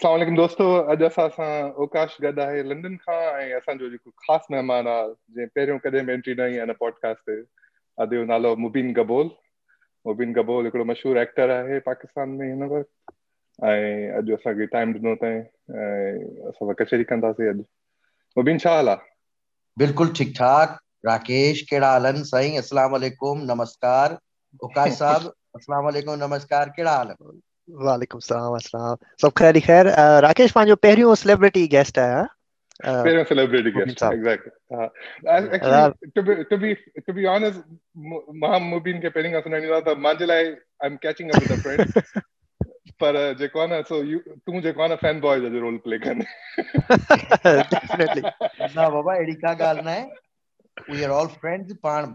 अस्सलाम दोस्तो अॼु असां सां ओकाश गॾु आहे लंडन खां ऐं असांजो जेको ख़ासि महिमान आहे जंहिं पहिरियों कॾहिं बि एंट्री न आई आहे पॉडकास्ट ते अॼु जो नालो मुबीन गबोल। मुबीन गबोल हिकिड़ो मशहूरु एक्टर आहे पाकिस्तान में हिन वक़्तु ऐं अॼु असांखे टाइम ॾिनो अथई ऐं असां कचहरी कंदासीं अॼु मुबीन छा हाल आहे बिल्कुलु ठीकु ठाक। राकेश कहिड़ा हाल आहिनि साईं अस्सलाम वालेकुम नमस्कार। ओकाश साहब अस्सलाम वालेकुम नमस्कार कहिड़ा हाल आहिनि वालेकुम सलाम अस्सलाम। सब खैर खैर। राकेश पंहिंजो पहिरियों सेलिब्रिटी गेस्ट आहे पहिरियों celebrity guest exactly actually to be to be to be honest माँ मुबीन पहिरीं खां सुञाणींदो आहियाँ त मुंहिंजे लाइ I am catching up with a friend पर जेको आहे न सो तूं जेको आहे न फ़ैन बॉय जो रोल प्ले करने। डेफिनेटली ना बाबा अहिड़ी का ॻाल्हि न आहे वी आर ऑल फ्रेंड्स पाण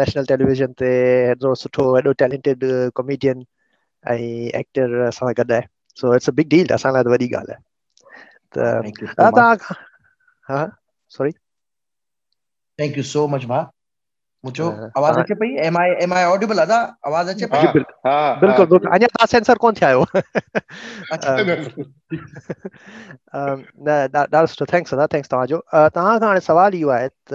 नेशनल टेलीविज़न ते हेॾो सुठो हेॾो टैलेंटेड कॉमेडियन ऐं एक्टर असां सां गॾु आहे। So it's a big deal असां लाइ त वॾी ॻाल्हि आहे। त तव्हां हाँ sorry thank you so much भा मुझो आवाज़ अचे पई? Am I am I audible अदा आवाज़ अचे पई? हाँ बिल्कुल बिल्कुल। अञा तव्हां सेंसर कोन थिया आहियो। न ॾाढो सुठो। थैंक्स अदा थैंक्स तव्हांजो। तव्हां खां हाणे सवाल इहो आहे त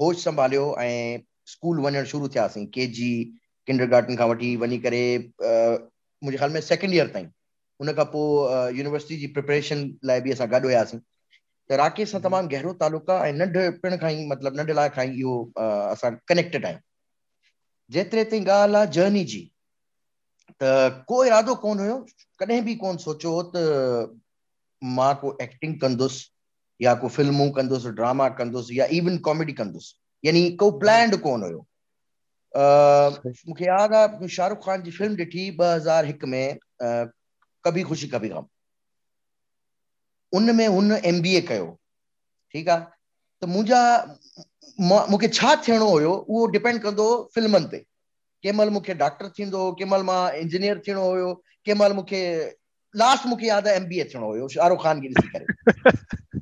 होश संभालियो ऐं स्कूल वञणु शुरू थियासीं के जी किंडर गार्डन खां वठी वञी करे मुंहिंजे ख़्याल में सेकेंड ईयर ताईं। उन खां पोइ यूनिवर्सिटी जी प्रिपरेशन लाइ बि असां गॾु हुयासीं। त राकेश सां तमामु गहरो तालुक आहे ऐं नंढपिण खां ई, मतिलबु नंढिला खां ई इहो असां कनेक्टेड आहियूं। जेतिरे ताईं ॻाल्हि आहे जर्नी जी, त को इरादो कोन हुयो, कॾहिं बि कोन सोचियो हो त माँ को एक्टिंग कंदुसि। या को फिल्मूं कंदुसि ड्रामा कंदुसि या इवन कॉमेडी कंदुसि। यानी को प्लैंड कोन हुयो? मूंखे यादि आहे शाहरुख ख़ान जी फ़िल्म ॾिठी ॿ हज़ार हिकु में कभी ख़ुशी कभी गम। उन में हुन एम बी ए कयो ठीकु आहे त मुंहिंजा मूंखे छा थियणो हुयो उहो डिपेंड कंदो फिल्मनि ते। कंहिं महिल मूंखे डॉक्टर थींदो कंहिं महिल माँ इंजीनियर थियणो हुयो कंहिं महिल मूंखे लास्ट मूंखे यादि आहे एम बी ए थियणो हुयो शाहरुख ख़ान खे ॾिसी करे।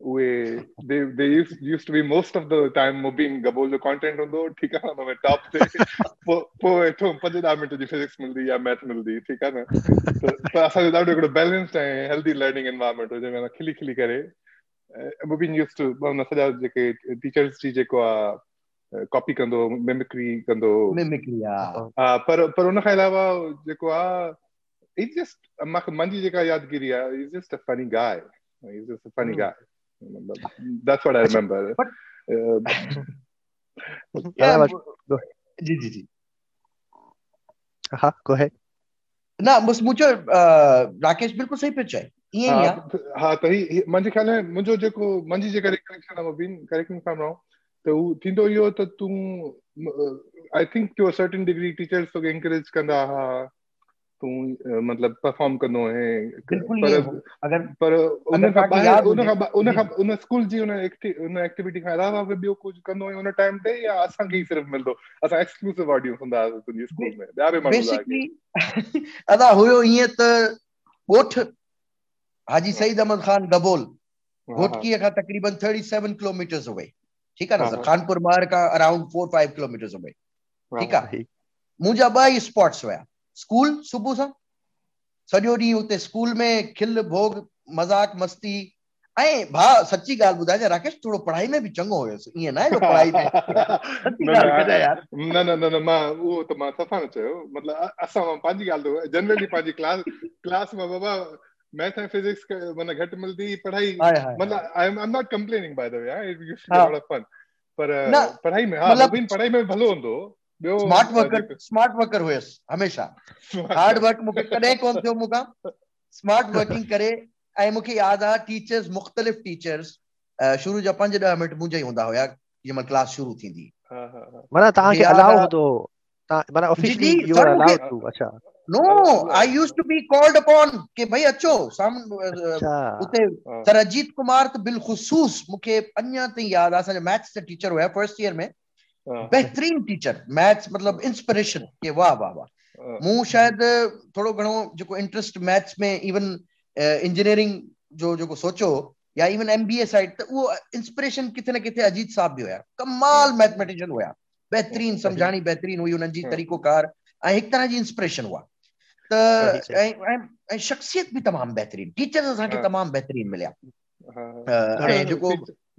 उहे they they used used to be most of the time मुबीन गबोल जो कंटेंट हूंदो ठीकु आहे हुन में टॉप ते पोइ पोइ हेठो पंज ॾह मिंट जी फिजिक्स मिलंदी या मैथ मिलंदी ठीकु आहे न? त असांजो ॾाढो हिकिड़ो बैलेंस्ड ऐं हेल्दी लर्निंग एनवायरमेंट हो जंहिंमें खिली खिली करे। मुबीन यूस टू हुन सॼा जेके टीचर्स जी जेको आहे कॉपी कंदो मिमिक्री कंदो हा पर पर हुन खां अलावा जेको आहे इट्स जस्ट मुंहिंजी जेका यादगिरी आहे it's just a funny guy He's just a funny That's what I remember. But, uh, yeah, जी जी जी। हाँ go ahead. ना बस मुझे राकेश बिल्कुल सही पिच है। ईअं ई आहे हा। त ही मुंहिंजे ख़्याल में मुंहिंजो जेको मुंहिंजी जेका रिकलेक्शन आहे Mubeen correct me from wrong त हू। थींदो इहो त तूं I think to a certain degree teachers तोखे एनकरेज कंदा हुआ तूं मतलब परफॉर्म कंदो आहे पर अगर पर उन खां ॿाहिरि उन खां उन खां उन स्कूल जी। उन उन एक्टिविटी खां अलावा बि ॿियो कुझु कंदो आहे उन टाइम ते या असांखे ई सिर्फ़ु मिलंदो असां एक्सक्लूसिव ऑडियंस हूंदा हुआसीं तुंहिंजी स्कूल में ॿिया बि माण्हू अदा हुयो ईअं त ॻोठ हाजी सईद अहमद खान दबोल घोटकीअ खां तक़रीबन 37 किलोमीटर्स अवे ठीकु आहे न खानपुर मार खां अराउंड 4 5 किलोमीटर्स अवे ठीकु आहे मुंहिंजा ॿ ई स्पॉट्स हुया स्कूल सुबुह सां। सॼो ॾींहुं उते स्कूल में खिल भोग मज़ाक मस्ती। ऐं भाउ सची ॻाल्हि ॿुधाए राकेश थोरो पढ़ाई में बि चङो हुयुसि। ईअं न आहे जो पढ़ाई में। न न न माँ उहो त माँ सफ़ा न चयो। मतिलबु असां पंहिंजी ॻाल्हि जनरली पंहिंजी क्लास क्लास में बाबा मैथ एंड फिजिक्स माना घटि मिलंदी पढ़ाई। मतलब I am not complaining by the way it used to be fun पर पढ़ाई में हाँ पढ़ाई में भलो हूंदो। स्मार्ट वर्कर स्मार्ट वर्कर हुयसि हमेशा। हार्ड वर्क मूंखे कॾहिं कोन थियो मूंखां स्मार्ट वर्किंग करे ऐं मूंखे यादि आहे टीचर्स मुख़्तलिफ़ टीचर्स शुरू जा पंज ॾह मिंट मुंहिंजा ई हूंदा हुया जंहिं महिल क्लास शुरू थींदी माना तव्हांखे अलाउ हूंदो माना officially you are allowed to अच्छा। No, I used to be called upon कि भाई अचो साम उते सर अजीत कुमार त बिलखुसूस मूंखे अञा ताईं यादि आहे असांजो मैथ्स जा टीचर हुया फ़र्स्ट ईयर में। बहितरीन टीचर मैथ्स मतलब इंस्पिरेशन के वाह वाह वाह। मूं शायदि थोरो घणो जेको इंटरेस्ट मैथ्स में इवन इंजीनियरिंग जो जेको सोचो या even M B A side त उहो इंस्पिरेशन किथे न किथे अजीत साहब बि हुया। कमाल मैथमेटिशियन हुया। बहितरीन सम्झाणी बहितरीन हुई उन्हनि जी तरीक़ोकार। ऐं हिकु तरह जी इंस्पिरेशन हुआ। त ऐं शख़्सियत बि तमामु बहितरीन। टीचर्स असांखे तमामु बहितरीन मिलिया। ऐं जेको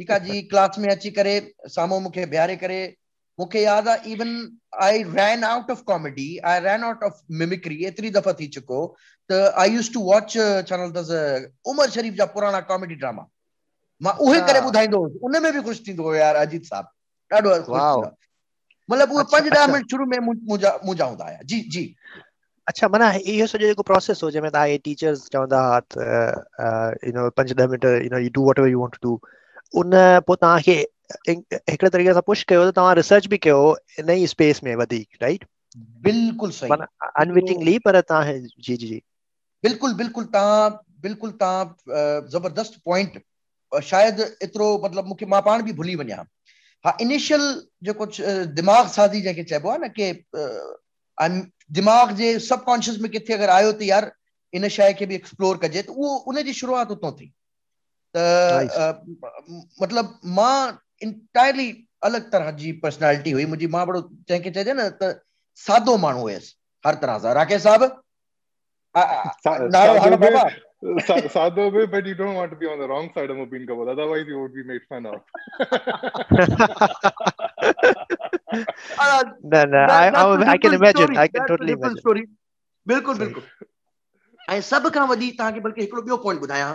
ठीकु आहे जी क्लास में अची करे साम्हूं मूंखे बीहारे करे। मूंखे यादि आहे even I ran out of comedy I ran out of mimicry एतिरी दफ़ा थी चुको त I use to watch channel अथसि उमर शरीफ़ जा पुराणा कॉमेडी ड्रामा माँ उहे करे ॿुधाईंदो हुउसि उन में बि ख़ुशि थींदो हुयो यार अजीत साहब। ॾाढो मतिलबु उहे पंज ॾह मिंट शुरू में मुंहिंजा मुंहिंजा हूंदा हुया। जी जी। अच्छा माना इहो सॼो जेको प्रोसेस हो जंहिंमें तव्हांखे टीचर्स चवंदा त यू नो पंज ॾह mint you know you do whatever you want to do उन पोइ तव्हांखे हिकिड़े तरीक़े सां पुश कयो त तव्हां रिसर्च बि कयो इन ई स्पेस में वधीक राइट बिल्कुलु सही। माना अनविटिंगली पर तव्हां जी जी जी। बिल्कुलु बिल्कुलु तव्हां बिल्कुलु तव्हां ज़बरदस्त पॉइंट शायदि एतिरो मतिलबु मूंखे माँ पाण बि भुली वञा। हा इनिशियल जेको दिमाग़ साज़ी जंहिंखे चइबो आहे न की दिमाग़ जे सबकॉन्शियस में किथे अगरि आयो त यार इन शइ खे बि एक्सप्लोर कजे त उहो उन जी शुरूआति उतां थी। uh, मतलब माँ इंटायरली अलग तरह जी पर्सनालिटी हुई। मुझी माँ बड़ो चंके चजे ना त सादो मान हुएस हर तरह सा। राकेश साहब? सा, सा, सा, सादो भी but you don't want to be on the wrong side of opinion का बोला। Otherwise you would be made fun of No, no, I, I, I, can imagine. I can totally imagine. बिल्कुल बिल्कुल। ऐं सभ खां वधीक तव्हांखे बल्कि हिकिड़ो ॿियो पॉइंट ॿुधायां।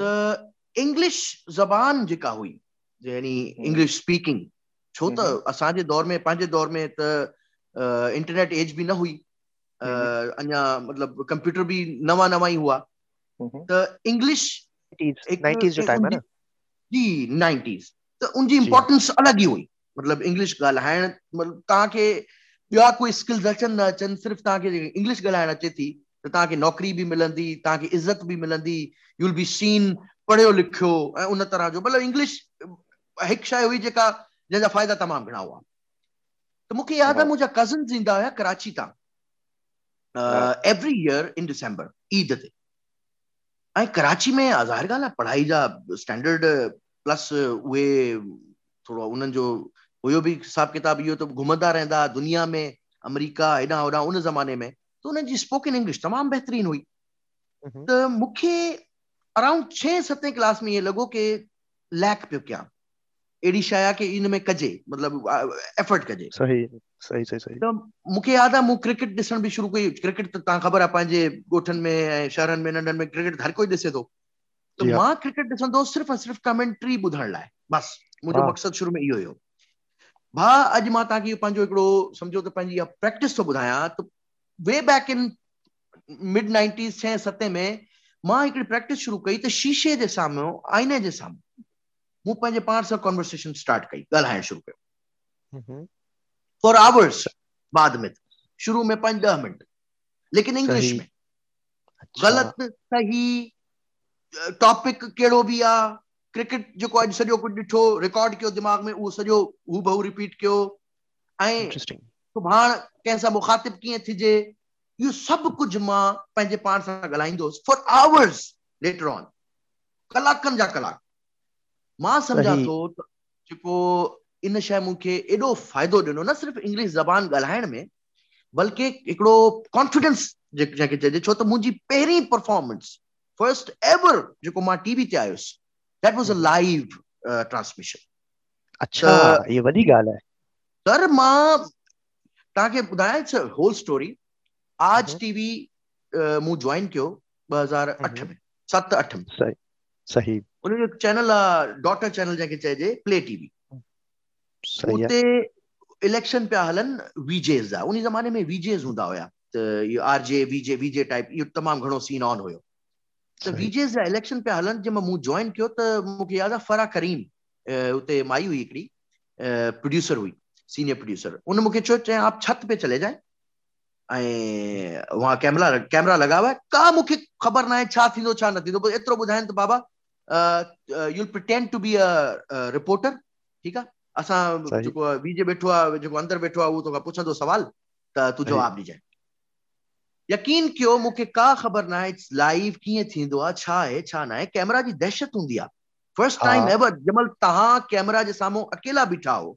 त इंग्लिश ज़बान जेका हुई यानी इंग्लिश स्पीकिंग छो त असांजे दौर में पंहिंजे दौर में त इंटरनेट एज बि न हुई। अञा मतिलबु कंप्यूटर बि नवा नवा ई हुआ। त इंग्लिश जी नाइंटीज़ त उनजी इम्पोर्टेंस अलॻि ई हुई। मतिलबु इंग्लिश ॻाल्हाइण मतिलबु तव्हांखे ॿिया कोई स्किल्स अचनि न अचनि सिर्फ़ु तव्हांखे इंग्लिश ॻाल्हाइण अचे थी त तव्हांखे नौकिरी बि मिलंदी तव्हांखे इज़त बि मिलंदी। यूल बी सीन पढ़ियो लिखियो ऐं उन तरह जो। मतिलबु इंग्लिश हिकु शइ हुई जेका जंहिंजा फ़ाइदा तमामु घणा हुआ। त मूंखे यादि आहे मुंहिंजा कज़न्स ईंदा हुया कराची तां। Every year in December Eid ते। ऐं कराची में ज़ाहिर ॻाल्हि आहे पढ़ाई जा स्टैंडर्ड प्लस उहे थोरो उन्हनि जो हुयो बि हिसाब किताब इहो त घुमंदा रहंदा दुनिया में अमेरिका हेॾां होॾां उन ज़माने में। त उन्हनि जी स्पोकन इंग्लिश तमामु बहितरीनु हुई। त मूंखे अराउंड छह सतें क्लास में ये लॻो कि लैक पियो कयां? अहिड़ी शइ आहे की इन में कजे मतिलबु एफर्ट कजे। सही सही सही सही। त मूंखे यादि आहे मूं क्रिकेट ॾिसण बि शुरू कई क्रिकेट त तव्हां ख़बर आहे पंहिंजे ॻोठनि में ऐं शहरनि में नंढनि में क्रिकेट हर कोई ॾिसे थो त माँ क्रिकेट ॾिसंदो सिर्फ़ु ऐं सिर्फ़ु कमेंट्री ॿुधण लाइ बसि। मुंहिंजो। मक़सदु शुरू में इहो हुयो भा अॼु माँ तव्हांखे इहो पंहिंजो हिकिड़ो सम्झो त पंहिंजी इहा प्रैक्टिस थो ॿुधायां त way back in mid nineties छहें सतें में माँ हिकिड़ी प्रैक्टिस शुरू कई त शीशे जे साम्हूं आईने जे साम्हूं मूं पंहिंजे पाण सां कॉन्वर्सेशन स्टार्ट कई ॻाल्हाइणु शुरू कयो। फॉर आवर्स बाद में शुरू में पंज ॾह मिंट। लेकिन इंग्लिश में। अच्छा, ग़लति सही टॉपिक कहिड़ो बि आहे क्रिकेट जेको अॼु सॼो कुझु ॾिठो रिकॉर्ड कयो दिमाग़ में उहो सॼो हू बहु रिपीट कयो। ऐं. सुभाणे कंहिं सां मुखातिब कीअं थिजे? इहो सभु कुझु माँ पंहिंजे पाण सां ॻाल्हाईंदो फॉर आवर्स लेटर ऑन कलाकनि जा कलाक। माँ सम्झां। थो जेको इन शइ मूंखे एॾो फ़ाइदो ॾिनो न सिर्फ़ु इंग्लिश ज़बान ॻाल्हाइण में बल्कि हिकिड़ो कॉन्फिडेंस जंहिंखे चइजे छो त मुंहिंजी पहिरीं परफॉर्मेंस फ़र्स्ट एवर जेको माँ टीवी ते आयुसि that was a. Live transmission अच्छा ये वॾी ॻाल्हि आहे। सर माँ तव्हांखे ॿुधायां इट्स होल स्टोरी। आज हम्म। टीवी मूं ज्वाइन कयो ॿ हज़ार अठ हम्म। में सत अठ में। सही सही। उनजो चैनल आहे डॉटर चैनल जंहिंखे चइजे प्ले टीवी। उते इलेक्शन पिया हलनि वीजेस जा उन ज़माने में वीजेस हूंदा हुया। त इहो आर जे वीजे वीजे टाइप इहो तमामु घणो सीन ऑन हुयो। त वीजेस जा इलेक्शन पिया हलनि जंहिंमें मूं ज्वाइन कयो त मूंखे यादि आहे फरा करीम उते माई हुई हिकिड़ी प्रोड्यूसर हुई। सीनियर प्रोड्यूसर उन मूंखे चयो चई आप छत पे चले जाए ऐं वहाँ कैमरा कैमरा लगा हुआ है। का मूंखे ख़बर न आहे छा थींदो छा न थींदो बसि एतिरो ॿुधाइनि त बाबा you'll pretend to be a reporter ठीकु आहे असां। जेको आहे बीजे वेठो आहे जेको अंदरि वेठो आहे उहो तोखां पुछंदो सवाल त तूं। जवाबु ॾिजांइ यकीन कयो मूंखे का ख़बर न आहे लाइव कीअं थींदो आहे छा आहे छा न आहे कैमरा जी दहशत हूंदी आहे फ़र्स्ट टाइम एवर जंहिंमहिल तव्हां कैमरा जे साम्हूं अकेला बीठा हो।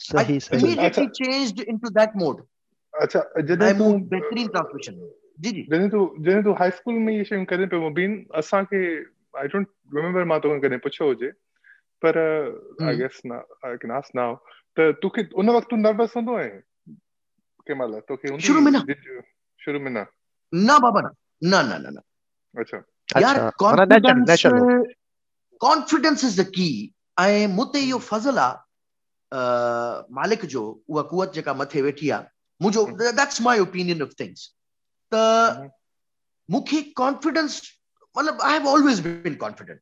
सही सही। immediately changed into that mode. अच्छा ऐं जॾहिं तूं बहितरीन ट्रांसमिशन जी जी। जॾहिं तूं जॾहिं तूं हाई स्कूल में इहे शयूं करे पियो मुबीन असांखे आई डोंट रिमेंबर माँ तोखे कॾहिं पुछियो हुजे पर आई हम्म। गेस ना आई कैन आस्क नाउ त तोखे उन वक़्तु तूं नर्वस हूंदो आहे कंहिं महिल तोखे शुरू में न। शुरू में न। न बाबा न। न न न न। अच्छा। यार अच्छा। Confidence confidence is the key ऐं मूं ते इहो हम्म। फज़ल आहे मालिक जो उहा कुवत जेका मथे वेठी आहे मुंहिंजो that's my opinion of things त हम्म। मूंखे कॉन्फिडेंस मतिलबु I have always been confident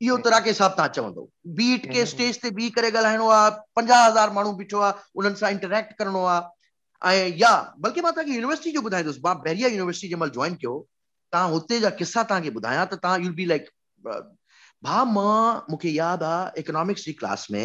इहो त राकेश साहब तव्हां चवंदो। बीट के हम्म। स्टेज ते बीह करे ॻाल्हाइणो आहे पंजाह हज़ार माण्हू बीठो आहे उन्हनि सां इंटरेक्ट करिणो आहे ऐं या बल्कि माँ तव्हांखे यूनिवर्सिटी जो ॿुधाईंदुसि माँ बैरिया यूनिवर्सिटी जंहिं महिल जॉइन कयो तव्हां हुते जा किसा तव्हांखे ॿुधायां त तव्हां यूल बी लाइक भाउ माँ मूंखे यादि आहे इकोनॉमिक्स जी क्लास में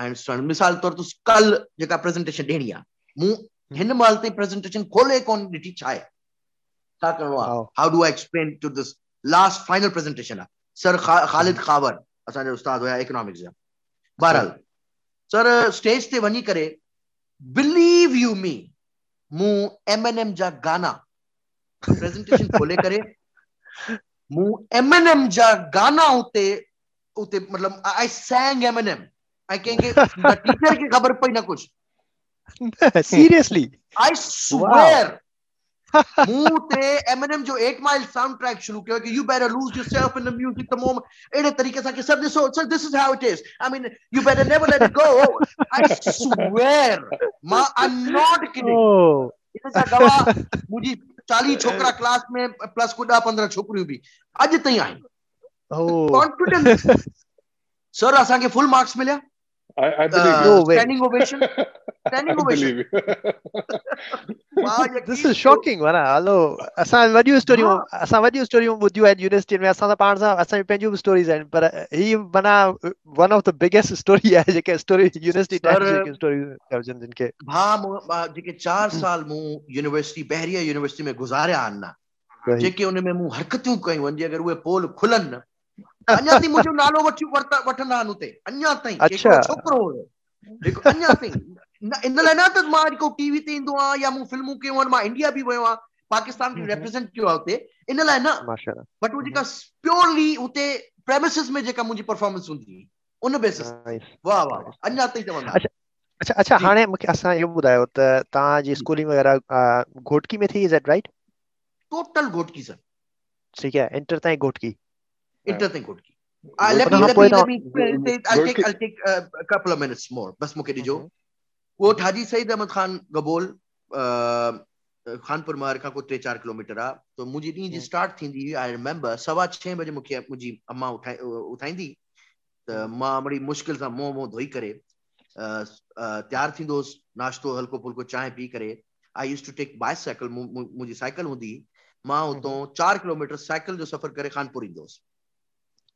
ऐं मिसाल तौर ते कल जेका प्रेज़ेंटेशन ॾियणी आहे मूं हिन महिल ताईं प्रेज़ेंटेशन खोले कोन ॾिठी छा आहे छा करिणो आहे how do I explain to this last final presentation आहे सर ख़ालिद खावर असांजा उस्ताद हुया इकोनॉमिक्स जा। बहरहाल सर। स्टेज ते वञी करे बिलीव यू मी मूं एम एन एम जा गाना। प्रेज़ेंटेशन खोले करे मूं एम एन एम जा गाना उते उते मतिलबु I sang M N M teacher खे ख़बर पई न कुझु सीरियसली I swear. मूं ते एमिनेम जो 8 माइल साउंड ट्रैक शुरू कयो कि you better lose yourself in the music the moment एड़े तरीके सां कि ॾिसो sir this is how it is I mean you better never let it go I swear माँ आई एम नॉट किडिंग इन सां गवाह मुंहिंजी 40 छोकरा क्लास में प्लस को 10 15 छोकरियूं बि अॼु ताईं आहिनि कॉन्फिडेंस सर असांखे फुल मार्क्स मिलिया I, I believe uh, no standing ovation. Standing ovation. wow, this is shocking, mana. Hello, असां वॾियूं स्टोरियूं असां वॾियूं स्टोरियूं ॿुधियूं आहिनि यूनिवर्सिटी में असां त पाण सां असांजी पंहिंजियूं बि स्टोरीज़ आहिनि पर ही माना one of the biggest story आहे जेके स्टोरी यूनिवर्सिटी टाइम जेके स्टोरी हुजनि जिन खे हा जेके 4 साल मूं यूनिवर्सिटी बहरिया यूनिवर्सिटी में गुज़ारिया आहिनि जेके उन में मूं हरकतूं कयूं आहिनि अगरि उहे पोल खुलनि अञा ताईं मुंहिंजो नालो वठी वठंदा आहिनि उते। अञा ताईं छोकिरो हुयो जेको अञा ताईं इन लाइ न त माँ जेको टीवी ते ईंदो आहियाँ या मूं फिल्मूं कयूं आहिनि माँ इंडिया बि वियो आहियाँ पाकिस्तान खे रिप्रेज़ेंट कयो आहे उते। इन लाइ न बट उहो जेका प्योरली उते प्रेमिसिस में जेका मुंहिंजी परफॉर्मेंस हूंदी हुई उन बेसिस वाह वाह अञा ताईं चवंदा अच्छा अच्छा हाणे मूंखे असां इहो ॿुधायो त तव्हांजी स्कूलिंग वग़ैरह घोटकी में थी is that right total Ghotki sir ठीक है इंटर ताईं Ghotki. Interesting good key. Uh, let, me, let, me, let me say, I'll take I'll take uh, a couple of minutes more. बस मूंखे ॾिजो वो हाजी सईद अहमद खान गबोल खानपुर मार खां को टे चार किलोमीटर आहे त मुंहिंजी ॾींहं जी स्टार्ट थींदी हुई आई रिमेंबर सवा छह बजे मूंखे मुंहिंजी अम्मा उठाए उथाईंदी त माँ बड़ी मुश्किल सां मुंहुं मुंहुं धोई करे तयारु थींदो हुउसि नाश्तो हल्को फुल्को चांहि पी करे I use to take bicycle मुंहिंजी साइकिल हूंदी माँ हुतां चार किलोमीटर साइकिल जो सफ़र करे खानपुर ईंदो हुउसि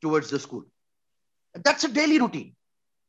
towards the school. That's a daily routine.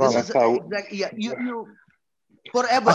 this is exactly yeah, you you forever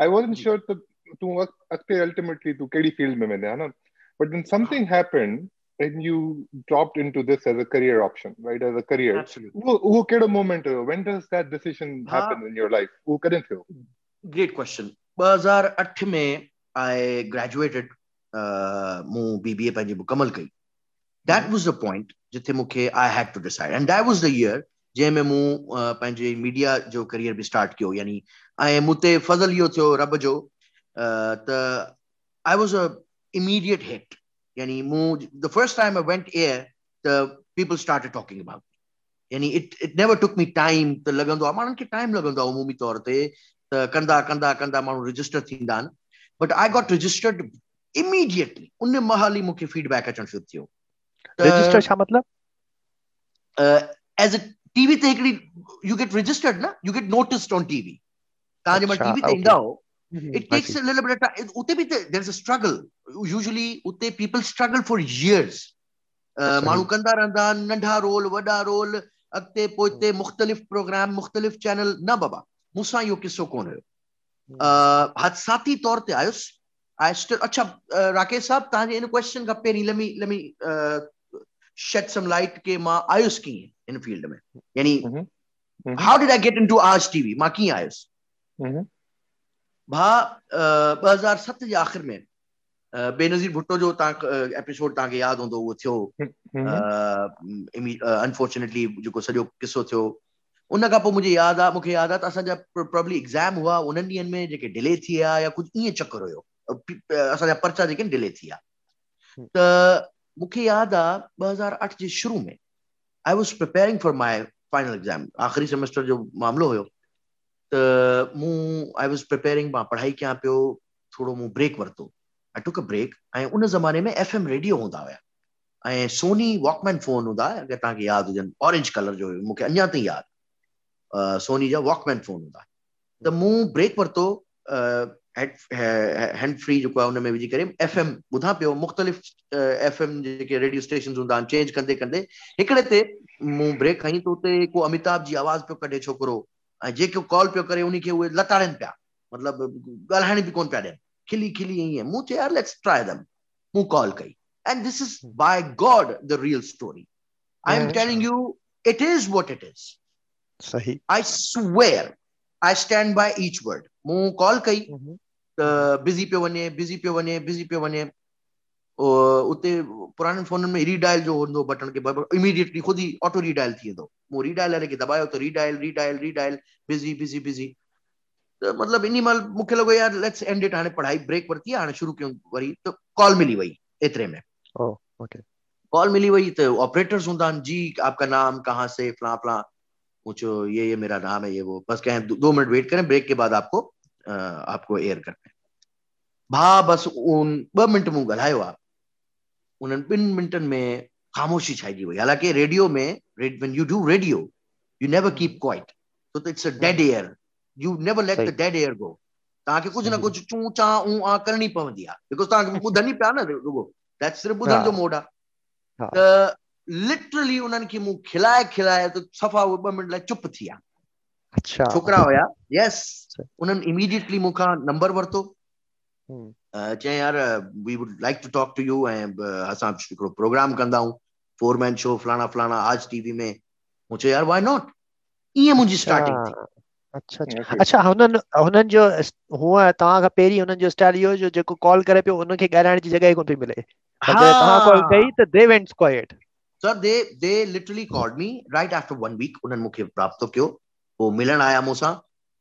I wasn't sure to, to ultimately to KD field mein maine, but then something happened and you dropped into this as a career option, right? As a career. Absolutely. Who a moment? When does that decision happen in your life? Who couldn't feel? Great question. 2008 में I graduated uh, मूं BBA पंहिंजी मुकमल कई. That was the point जिथे मूंखे I had to decide, and that was the year जंहिंमें मूं पंहिंजे मीडिया जो करियर बि स्टार्ट कयो यानी ऐं मूं ते फज़ल इहो थियो रब जो त I was a immediate hit यानी मूं the first time I went air त पीपल स्टार्ट टॉकिंग अबाउट यानी it it never took me time त लॻंदो आहे माण्हुनि खे टाइम लॻंदो आहे उमूमी तौर ते त कंदा कंदा कंदा माण्हू रजिस्टर थींदा आहिनि। But I got registered immediately उन महिल ई मूंखे फीडबैक अचणु शुरू थियो। रजिस्टर छा मतिलबु? एज़ अ टीवी ते हिकिड़ी यू गेट रजिस्टर्ड न? You get noticed on TV तव्हां जंहिं महिल टीवी ते ईंदा हो। it takes a little bit of time. उते बि there's a struggle. Usually उते people struggle for years. माण्हू कंदा रहंदा नंढा रोल वॾा रोल अॻिते पोइ मुख़्तलिफ़ प्रोग्राम मुख़्तलिफ़ चैनल। न बाबा मूंसां इहो किसो कोन हुयो। हादसाती तौर ते आयुसि। I still, अच्छा, Rakesh साहब तव्हांजे इन क्वेश्चन खां पहिरीं let me let me uh, shed some light के माँ आयुसि कीअं? इन फ़ील्ड में। यानी how did I get into Aaj TV माँ कीअं आयुसि। भा ॿ हज़ार सत जे आख़िर में बेनज़ीर भुट्टो जो तव्हां एपिसोड तव्हांखे यादि हूंदो उहो थियो अनफॉर्चुनेटली जेको सॼो किसो थियो उन खां पोइ मुंहिंजे यादि आहे मूंखे यादि आहे त असांजा प्रॉब्ली एग्ज़ाम हुआ उन्हनि ॾींहंनि में जेके डिले थी विया या कुझु ईअं चकर हुयो। असांजा पर्चा जेके डिले थी विया। त मूंखे यादि आहे ॿ हज़ार अठ जे शुरू में I was preparing for my final exam आख़िरी सेमेस्टर जो मामिलो त मूं आई वॉज़ प्रिपेयरिंग माँ पढ़ाई कयां पियो थोरो मूं ब्रेक वरितो। आई टुक अ ब्रेक ऐं उन ज़माने में एफ़ एम रेडियो ऐं सोनी वॉकमैन फ़ोन हूंदा अगरि तव्हांखे यादि हुजनि ऑरेंज कलर जो मूंखे अञा ताईं यादि। सोनी जा वॉकमैन फ़ोन हूंदा त मूं ब्रेक वरितो हैंड फ्री जेको आहे हुन में विझी करे एफ़ एम ॿुधां पियो मुख़्तलिफ़ एफ़ एम जेके रेडियो स्टेशन हूंदा आहिनि चेंज कंदे कंदे हिकिड़े ते मूं ब्रेक खईं त उते को अमिताभ जी आवाज़ पियो कढे छोकिरो ऐं जेको कॉल पियो करे उनखे उहे लताड़नि पिया मतिलबु ॻाल्हाइण बि कोन पिया ॾियनि खिली खिली ईअं मूं चयो यार लेट्स ट्राई दम मूं कॉल कई and this is by God the real story I am telling you it is what it is सही। I swear I stand by each word मूं कॉल कई। त बिज़ी पियो वञे बिज़ी पियो वञे बिज़ी पियो वञे। उते पुराणनि फ़ोननि में रीडायल जो हूंदो बटन खे इमीडिएटली ख़ुदि ई ऑटो रीडायल थी वेंदो। मूं रीडायल वारे खे दॿायो त redial redial redial busy busy busy. त मतिलबु इन महिल मूंखे लॻो यार लेट्स एंड इट हाणे पढ़ाई ब्रेक वरिती आहे हाणे शुरू कयूं वरी त कॉल मिली वई एतिरे में। कॉल मिली वई त ऑपरेटर्स हूंदा आहिनि जी आपका नाम कहाँ से फला फला। पूछो ये ये मेरा नाम है ये वो। बस कहें दो मिनट वेट करें ब्रेक के बाद आपको आपको एयर करना है। भा बस उन ॿ मिंट मूं ॻाल्हायो आहे उन्हनि ॿिनि मिंटनि में ख़ामोशी छाइजी वई हालाँकि रेडियो में when you do radio you never keep quiet so it's a dead air you never let the dead air go तव्हांखे कुझु न कुझु चूं चा ऊ आ करणी पवंदी आहे बिकॉज़ तव्हांखे ॿुधनि ई पिया न रुगो दैट सिर्फ़ु ॿुधण जो मोड आहे त लिटरली उन्हनि खे मूं खिलाए खिलाए त सफ़ा उहे ॿ मिंट लाइ चुप थी विया अच्छा। छोकिरा हुया? यस उन्हनि इमीडिएटली मूंखां नंबर वरितो। चई यार we would like to talk to you ऐं असां हिकिड़ो प्रोग्राम कंदा आहियूं फोर मैन शो फलाना फलाना आज टीवी में मूं। चयो यार वाई नॉट ईअं मुंहिंजी स्टार्टिंग थी। अच्छा अच्छा। अच्छा हुननि हुननि जो हूअं तव्हां खां पहिरीं हुननि जो स्टाइल इहो जो जेको कॉल करे पियो हुनखे ॻाल्हाइण जी जॻह कोन पई मिले? तव्हां कॉल कई त they went quiet sir they they literally called me right after one week उन्हनि मूंखे प्राप्त कयो? पोइ मिलण आया मूंसां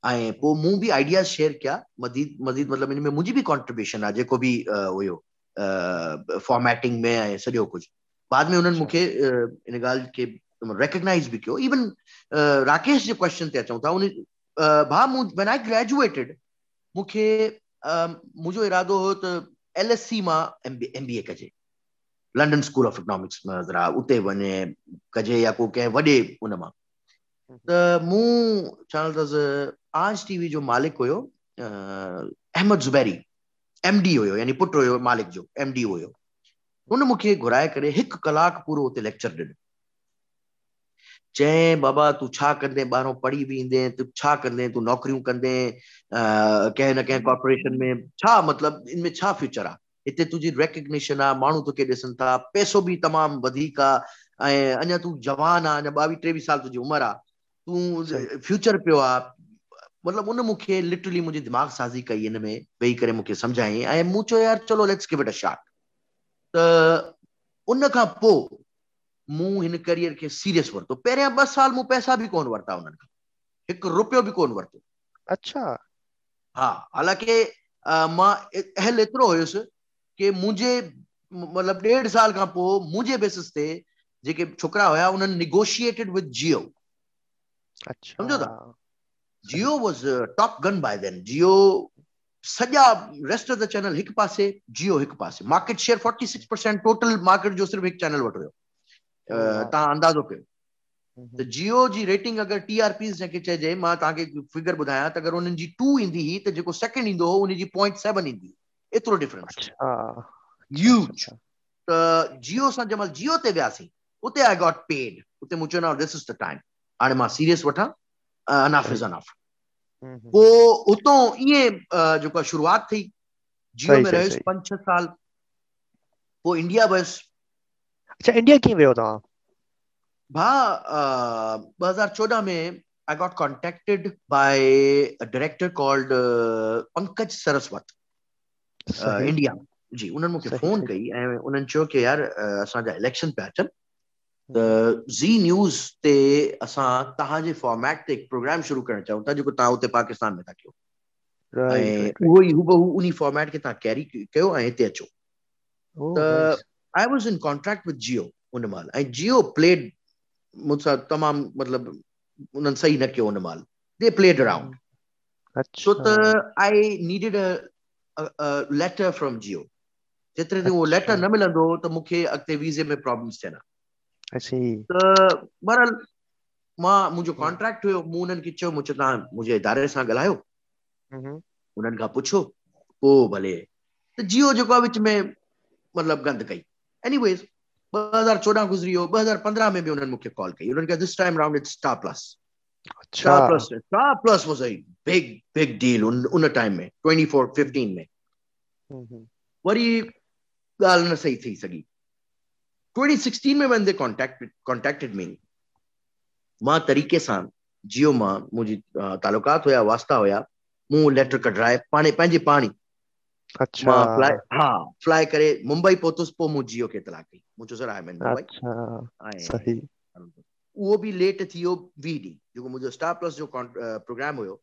ऐं पोइ मूं बि आइडियाज़ शेयर कया मज़ीद मज़ीद मतिलबु इन में मुंहिंजी बि कॉन्ट्रीब्यूशन आहे जेको बि हुयो फॉर्मेटिंग में ऐं सॼो कुझु बाद में उन्हनि मूंखे इन ॻाल्हि खे रिकग्नाइज़ बि कयो? इवन राकेश जे क्वेश्चन ते अचूं था उन भा मूं वेन आई ग्रेजुएटेड मूंखे मुंहिंजो इरादो हो त एल एस सी माँ एम बी ए कजे। लंडन स्कूल ऑफ़ इकोनॉमिक्स में ज़रा उते वञे कजे या को कंहिं वॾे उन त मूं छा अथसि आज टीवी जो मालिक हुयो अहमद ज़ुबैरी एम डी हुयो यानी पुटु हुयो मालिक जो एम डी हुयो हुन मूंखे घुराए करे हिकु कलाकु पूरो उते लेक्चर ॾिनो चई बाबा तूं छा कंदे ॿाहिरों पढ़ी बि ईंदे तूं छा कंदे तूं नौकरियूं कंदे कंहिं न कंहिं कॉर्पोरेशन में छा मतिलबु इन में छा फ्यूचर आहे हिते तुंहिंजी रेकग्निशन आहे माण्हू तोखे ॾिसनि था पैसो बि तमामु वधीक आहे ऐं अञा तूं जवान आहे अञा ॿावीह टेवीह साल तुंहिंजी उमिरि आहे तूं फ्यूचर पियो आहे मतिलबु उन मूंखे लिटरली मुंहिंजी दिमाग़ साज़ी कई हिन में वेही करे मूंखे सम्झाई ऐं मूं चयो यार चलो let's give it a shot त उन खां पोइ मूं हिन करियर खे सीरियस वरितो। पहिरियाँ ॿ साल मूं पैसा बि कोन वरिता उन्हनि खां। हिकु रुपियो बि कोन वरितो। अच्छा। हा हालाँकि माँ अहल एतिरो हुयुसि की मुंहिंजे मतिलबु ॾेढ साल खां पोइ मुंहिंजे बेसिस ते जेके छोकिरा हुया उन्हनि निगोशिएटेड विद जियो सम्झो था Geo was top gun by then Geo सॼा रेस्ट ऑफ़ द चैनल हिकु पासे जियो हिकु पासे। Market share forty six percent total market जो सिर्फ़ु हिकु चैनल वटि हुयो तव्हां अंदाज़ो कयो त जियो जी रेटिंग अगरि टी आर पी जंहिंखे चइजे माँ तव्हांखे फिगर ॿुधायां त अगरि उन्हनि जी टू ईंदी हुई त जेको सेकेंड ईंदो हो उनजी पॉइंट सेवन ईंदी। एतिरो डिफरेंस ह्यूज त जियो सां जंहिं महिल जियो ते वियासीं उते आई गॉट पेड उते मूं चयो दिस इज़ द टाइम हाणे माँ सीरियस वठां अनफ इज़ अनफ पोइ उतो ईअं जेको शुरुआत थी जियो में रहियुसि पंज छह साल पोइ इंडिया वियुसि अच्छा इंडिया कीअं वियो तव्हां भा ॿ हज़ार चोॾहं में I got contacted by a director called uh, India. जी उन्हनि मूंखे फ़ोन कई ऐं उन्हनि चयो की यार असांजा इलेक्शन पिया अचनि त ज़ी न्यूज़ ते असां तव्हांजे फॉर्मेट ते हिकु प्रोग्राम शुरू करणु चाहियूं था जेको तव्हां उते पाकिस्तान में था कयो। ऐं उहो ई हुबहू उन फॉर्मेट खे तव्हां कैरी कयो ऐं हिते अचो। त I was in contract with Geo उन महिल ऐं जियो प्लेड मूंसां तमामु मतिलबु उन्हनि सही न कयो उन महिल दे प्लेड अराउंड छो त I needed a letter from Geo जेतिरे ताईं उहो लेटर न मिलंदो त मूंखे अॻिते वीज़े में प्रॉब्लम्स थियनि त बहरहाल माँ मुंहिंजो कॉन्ट्रैक्ट हुयो मूं उन्हनि खे चयो मूं चयो तव्हां मुंहिंजे इदारे सां ॻाल्हायो। उन्हनि खां पुछो पोइ भले। त जियो जेको आहे विच में मतिलबु गंद कई। एनीवेज़ ॿ हज़ार चोॾहं गुज़री वियो ॿ हज़ार पंद्रहं में बि उन्हनि मूंखे कॉल कई। उन्हनि this time round it's Star Plus Star Plus Star Plus was a big big deal उन उन टाइम में 24 15 में। वरी ॻाल्हि न सही थी सघी 2016 में when they contacted contacted me. माँ तरीक़े सां जियो माँ मुंहिंजी तालुकात हुया वास्ता हुया मूं लेटर कढाए पाणे पंहिंजे पाणी अच्छा। माँ फ्लाई हा फ्लाई करे मुंबई पहुतुसि पोइ मूं जियो खे इतला कई मूं चयो sir I am in Mumbai अच्छा सही। उहो बि लेट थी वियो वी डी जेको मुंहिंजो स्टार प्लस जो प्रोग्राम हुयो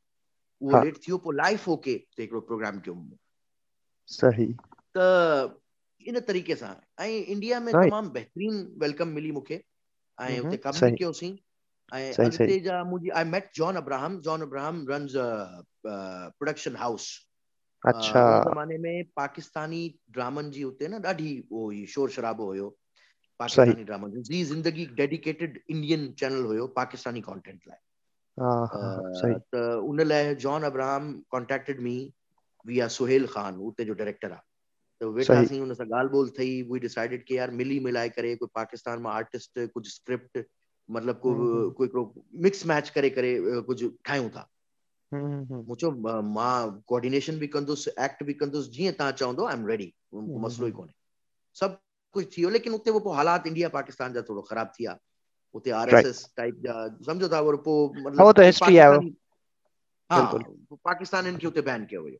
उहो लेट थी वियो पोइ लाइफ ओके ते हिकिड़ो प्रोग्राम कयो मूं सही। त इन तरीक़े सां। ऐं इंडिया में तमामु बहितरीन वेलकम मिली मूंखे। ऐं उते कमु बि कयोसीं। ऐं अॻिते जा मुंहिंजी I met John Abraham John Abraham runs production house अच्छा। ज़माने में पाकिस्तानी ड्रामनि जी उते न ॾाढी उहो शोर शराबो हुयो। पाकिस्तानी ड्रामनि जी। ज़िंदगी डेडिकेटेड इंडियन चैनल हुयो पाकिस्तानी कंटेंट लाइ। त उन लाइ जॉन अब्राहम कॉन्टेक्टेड मी विया सुहेल ख़ान उते जो डायरेक्टर आहे त वेठासीं हुन सां ॻाल्हि ॿोल थई वी डिसाइडेड कि यार मिली मिलाए करे कोई पाकिस्तान माँ आर्टिस्ट कुझु स्क्रिप्ट मतिलबु को कोई हिकिड़ो मिक्स मैच करे करे कुझु ठाहियूं था। मूं चयो माँ कोऑर्डिनेशन बि कंदुसि एक्ट बि कंदुसि जीअं तव्हां चवंदो आई एम रेडी मसइलो ई कोन्हे। सभु कुझु थी वियो लेकिन उते पोइ हालात इंडिया पाकिस्तान जा थोरो ख़राब थी विया उते आरएसएस टाइप जा सम्झो था पोइ मतिलबु हा पाकिस्तानियुनि खे उते बैन कयो हुयो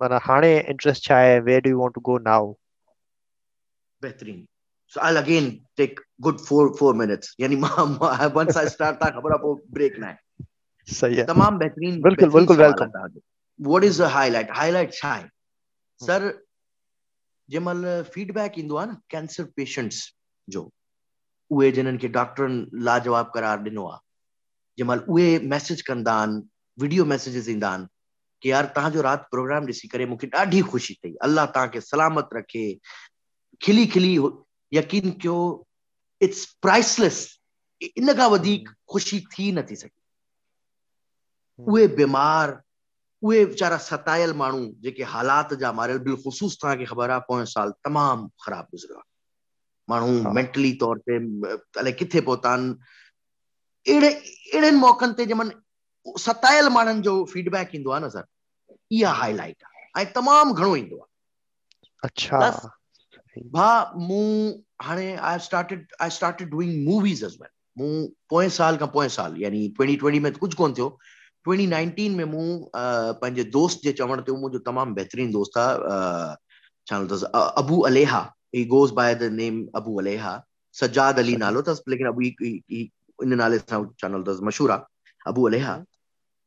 माना हाणे इंट्रस्ट छा आहे where do you want to go now बहितरीन So I'll again take good four four minutes. यानी once I start था खबर आपको ब्रेक ना है. सही है तमाम बेहतरीन बिल्कुल बिल्कुल welcome what is the highlight highlight छा आहे सर जंहिंमहिल फीडबैक ईंदो आहे न कैंसर पेशेंट्स जो उहे जिन्हनि खे डॉक्टरनि लाजवाब करार ॾिनो आहे जंहिंमहिल उहे मैसेज कंदा आहिनि वीडियो मैसेजिस ईंदा आहिनि कि यार तव्हांजो राति प्रोग्राम ॾिसी करे मूंखे ॾाढी ख़ुशी थी। अलाह तव्हांखे सलामत रखे। खिली खिली यकीन कयो इट्स प्राइसलेस इन खां वधीक ख़ुशी थी नथी सघे। उहे बीमार उहे वीचारा सतायल माण्हू जेके हालात जा मारियल बिलख़ुसूस तव्हांखे ख़बर आहे पोएँ साल तमामु ख़राबु गुज़रियो आहे माण्हू मेंटली तौर ते अलाए किथे पहुता आहिनि अहिड़े अहिड़नि मौक़नि ते जंहिंमहिल सतायल माण्हुनि जो फीडबैक ईंदो आहे न सर। इहा हाईलाइट आहे. ऐं तमामु घणो ईंदो आहे. अच्छा। भा मूं हाणे I started I started doing movies as well मूं पोएँ साल खां पोएँ साल यानी ट्वेंटी ट्वेंटी में कुझु कोन थियो। 2019 में मूं पंहिंजे दोस्त जे चवण ते मुंहिंजो तमामु बहितरीनु दोस्त आहे छा नालो अथसि Abu Aleha. He goes by the name Abu Aleha. Sajjad Ali नालो अथसि लेकिन अबू इन नाले सां छा नालो अथसि मशहूरु आहे अबू अलेहा।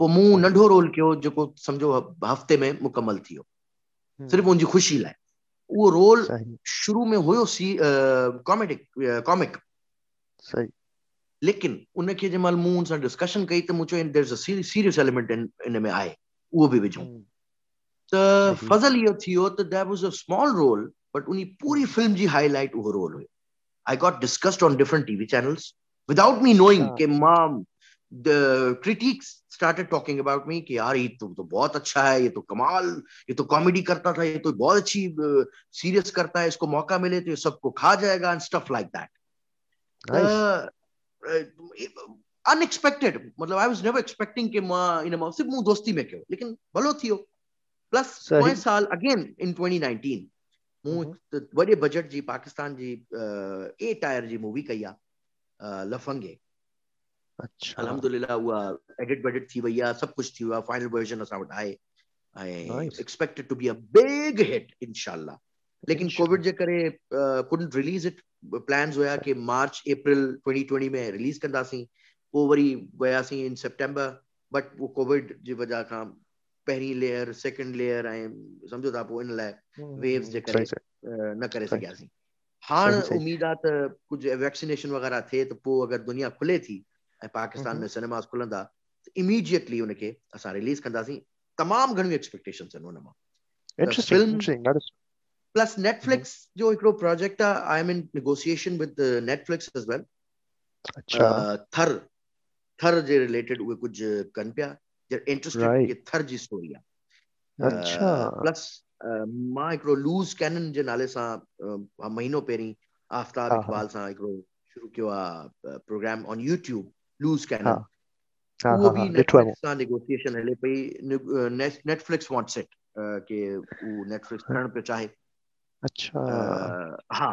पोइ मूं नंढो रोल कयो जेको सम्झो हफ़्ते में मुकमल थी वियो सिर्फ़ु मुंहिंजी ख़ुशी लाइ उहो रोल शुरू में हुयो सी कॉमेडिक कॉमिक सही। लेकिन उनखे जंहिं महिल मूं हुन सां डिस्कशन कई त मूं चयो there is a serious element in in में आहे। उहो बि विझूं। त फज़ल इहो थी वियो त that was a small role but उन पूरी फ़िल्म जी हाईलाइट उहो रोल हुयो। I got discussed on different TV channels without me knowing कि माँ the critics started talking about me कि यार ये तो, तो बहुत अच्छा है ये तो कमाल ये तो कॉमेडी करता था ये तो बहुत अच्छी सीरियस uh, करता है इसको मौका मिले तो ये सबको खा जाएगा and stuff like that unexpected मतलब आई वाज नेवर एक्सपेक्टिंग कि माँ इन माँ सिर्फ़ मूं दोस्ती में कयो लेकिन भलो थियो प्लस पोएँ साल अगेन इन 2019 मूं वॾे बजट जी पाकिस्तान जी ए टायर जी मूवी कई आहे लफंगे। अच्छा। अल्हम्दुलिल्लाह उहा एडिट वेडिट थी आहे सभु कुझु थी आहे फाइनल वर्जन असां वटि आहे ऐं expected to be a big hit इंशाल्लाह लेकिन कोविड जे करे कुडंट रिलीज़ इट प्लान्स हुया कि मार्च अप्रैल 2020 में रिलीज़ कंदासीं पोइ वरी वियासीं इन सेप्टेंबर बट उहो कोविड जी वजह खां पहिरीं लेयर सेकेंड लेयर ऐं सम्झो था पोइ इन लाइ वेव्स जे करे न करे सघियासीं हाणे उमेद आहे त कुझु वैक्सीनेशन वग़ैरह थिए त पोइ अगरि दुनिया खुले थी ऐं पाकिस्तान में सिनेमास खुलंदा इमीडिएटली हुनखे असां रिलीज़ कंदासीं। तमामु घणियूं एक्सपेक्टेशंस आहिनि हुन माँ। प्लस नेटफ्लिक्स जो हिकिड़ो प्रोजेक्ट आहे I am in negotiation with Netflix as well Thar Thar J related उहे कुझु कनि पिया इंटरेस्टेड कि थर जी स्टोरी आहे। प्लस माँ हिकिड़ो लूज़ कैनन जे नाले सां महीनो पहिरीं आफ्ताब इकबाल सां हिकिड़ो शुरू कयो आहे program on YouTube loose cannon उहो बि नेटफ्लिक्स सां नेगोशिएशन हले पई नेटफ्लिक्स वांट्स इट कि उहो नेटफ्लिक्स करणु पियो चाहे। अच्छा। हा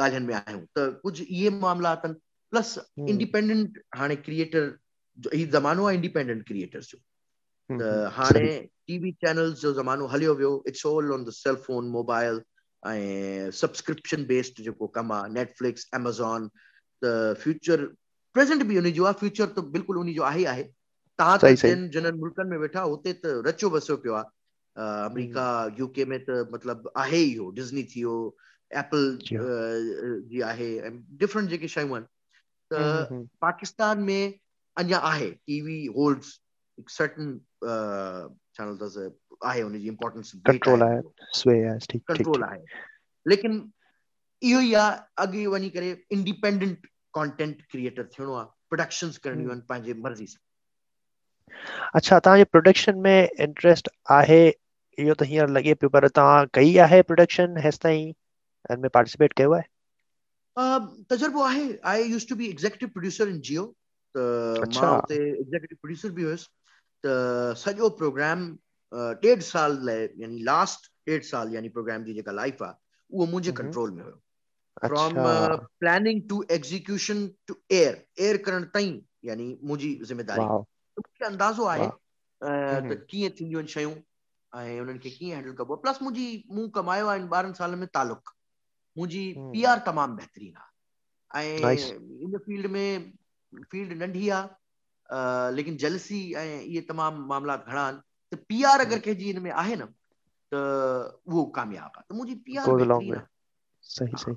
ॻाल्हियुनि में आहियूं त कुझु इहे मामला अथनि प्लस इंडिपेंडेंट हाणे क्रिएटर हीउ ज़मानो आहे इंडिपेंडेंट क्रिएटर्स जो। त हाणे टीवी चैनल्स जो ज़मानो हलियो वियो it's all on the cell phone mobile ऐं सब्सक्रिप्शन बेस्ड जेको कमु आहे नेटफ्लिक्स एमेज़ॉन त फ्यूचर प्रेज़ेंट बि उन जो आहे फ्यूचर त बिल्कुलु उन जो आहे. आहे तव्हां त जिन जिन मुल्कनि में वेठा हुते त रचियो बसियो पियो आहे अमेरिका यूके में त मतिलबु आहे इहो डिज़नी थी वियो एप्पल जी आहे डिफरेंट जेके शयूं आहिनि. त पाकिस्तान में अञा आहे. टीवी होल्ड्स सर्टन छा अथसि आहे हुनजी इम्पोर्टेंस कंट्रोल आहे. कंट्रोल आहे. लेकिन इहो ई आहे अॻे वञी करे इंडिपेंडेंट कंटेंट क्रिएटर थियणो आहे प्रोडक्शंस करणियूं आहिनि पंहिंजे मर्ज़ी सां। अच्छा तव्हांजे प्रोडक्शन में इंट्रेस्ट आहे इहो त हींअर लॻे पियो पर तव्हां कई आहे प्रोडक्शन हेसि ताईं? हिन में पार्टिसिपेट कयो आहे? तजुर्बो आहे। I used to be executive producer in Geo त माँ हुते एग्जीक्यूटिव प्रोड्यूसर बि हुयुसि। त सॼो प्रोग्राम ॾेढ साल लाइ यानी लास्ट ॾेढ साल यानी प्रोग्राम जी जेका लाइफ आहे उहो मुंहिंजे कंट्रोल में हुयो। From planning to execution to air air करण ताईं यानी मुंहिंजी ज़िमेदारी मूंखे अंदाज़ो आहे त कीअं थींदियूं आहिनि शयूं ऐं उन्हनि खे कीअं हैंडल कबो। प्लस मुंहिंजी मूं कमायो आहे ॿारहंनि सालनि में तालुक। मुंहिंजी पी आर तमामु बहितरीनु आहे। ऐं इन फ़ील्ड में फ़ील्ड नंढी आहे लेकिन जलसी ऐं इहे तमामु मामला घणा आहिनि। त पी आर अगरि कंहिंजी हिन में आहे न त उहो कामयाबु आहे। त मुंहिंजी पी आर सही सही।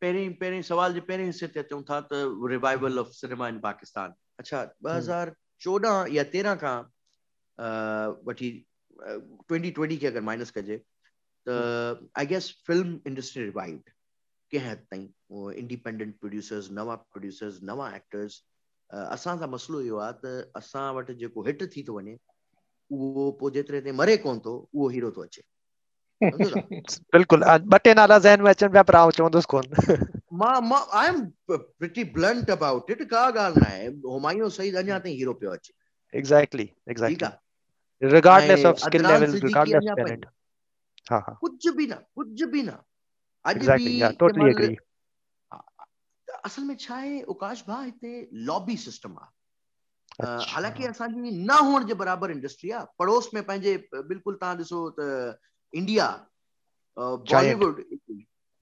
पहिरीं पहिरीं सवाल जे पहिरें हिसे ते अचूं था त revival of cinema in Pakistan अच्छा ॿ हज़ार चोॾहं या तेरहं खां वठी ट्वेंटी ट्वेंटी खे अगरि माइनस कजे त I guess film industry revived कंहिं हद ताईं इंडिपेंडेंट प्रोड्यूसर्स नवां प्रोड्यूसर्स नवां एक्टर्स असां सां मसइलो इहो आहे त असां वटि जेको हिट थी थो वञे उहो पोइ जेतिरे ते मरे कोन थो उहो हीरो थो अचे बिल्कुलु ॿ टे नाला ज़हन में अचनि पिया पर आउं चवंदुसि कोन माँ माँ I am pretty blunt about it का ॻाल्हि न आहे हुमायूं सईद अञा ताईं हीरो पियो अचे exactly exactly regardless of skill level regardless talent हा हा कुछ भी ना कुछ भी ना अॼु भी टोटली एग्री असल में छा आहे उकाश भा हिते लॉबी सिस्टम आहे अच्छा। हालाँकि असांजी न हुअण जे बराबरि इंडस्ट्री आहे पड़ोस में पंहिंजे बिल्कुलु तव्हां ॾिसो त इंडिया बॉलीवुड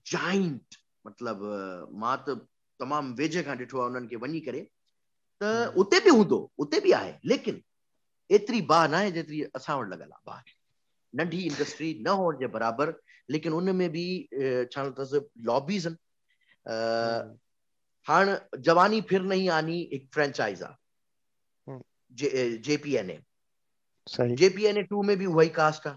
जाइंट मतिलबु माँ त तमामु वेझे खां ॾिठो आहे उन्हनि खे वञी करे। त हम्म। उते बि हूंदो उते बि आहे लेकिन एतिरी बाहि न आहे जेतिरी असां वटि लॻल आहे बाहि। नंढी इंडस्ट्री न हुअण जे बराबरि लेकिन उन में बि छा अथसि लॉबीज़ आहिनि। हम्म। हाणे जवानी फिर नहीं आनी हिकु फ्रेंचाइज़ आहे जेपीएनए। जेपीएनए टू में भी वही कास्ट आहे।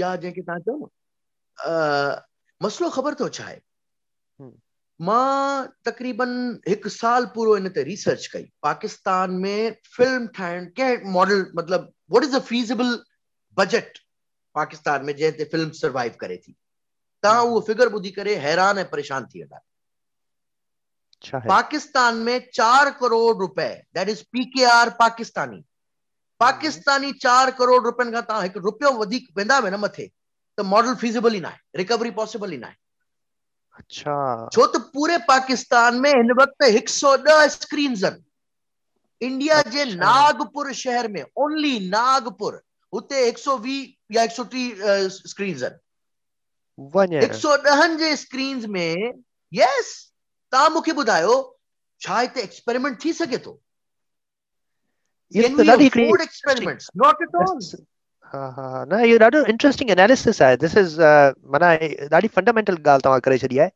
या जंहिंखे तव्हां चओ न मसइलो ख़बर अथव छा आहे माँ तक़रीबन हिकु साल पूरो इन ते रिसर्च कई पाकिस्तान में फ़िल्म ठाहिण कंहिं मॉडल मतिलबु what is the feasible budget Pakistan में जंहिं ते फ़िल्म सर्वाइव करे थी? तव्हां उहो फिगर ॿुधी करे हैरान ऐं परेशान थी वेंदा पाकिस्तान में चार करोड़ रुपए that is P K R Pakistani Pakistani चार करोड़ रुपयनि खां तव्हां हिकु रुपियो वधीक वेंदा न मथे त मॉडल फीज़िबल ई न आहे रिकवरी पॉसिबल ई न आहे अच्छा। छो त पूरे पाकिस्तान में हिन वक़्तु हिकु सौ ॾह स्क्रीन आहिनि। इंडिया जे नागपुर शहर में ओनली नागपुर हुते हिकु सौ वीह या हिकु सौ टीह स्क्रीन आहिनि। हिकु सौ ॾहनि जे स्क्रीन में यस तव्हां मूंखे ॿुधायो छा हिते एक्सपेरिमेंट थी सघे थो? Can we afford experiments? Not at all. न इहो ॾाढो इंट्रेस्टिंग एनालिसिस आहे दिस इज़ माना ॾाढी फंडामेंटल ॻाल्हि तव्हां करे छॾी आहे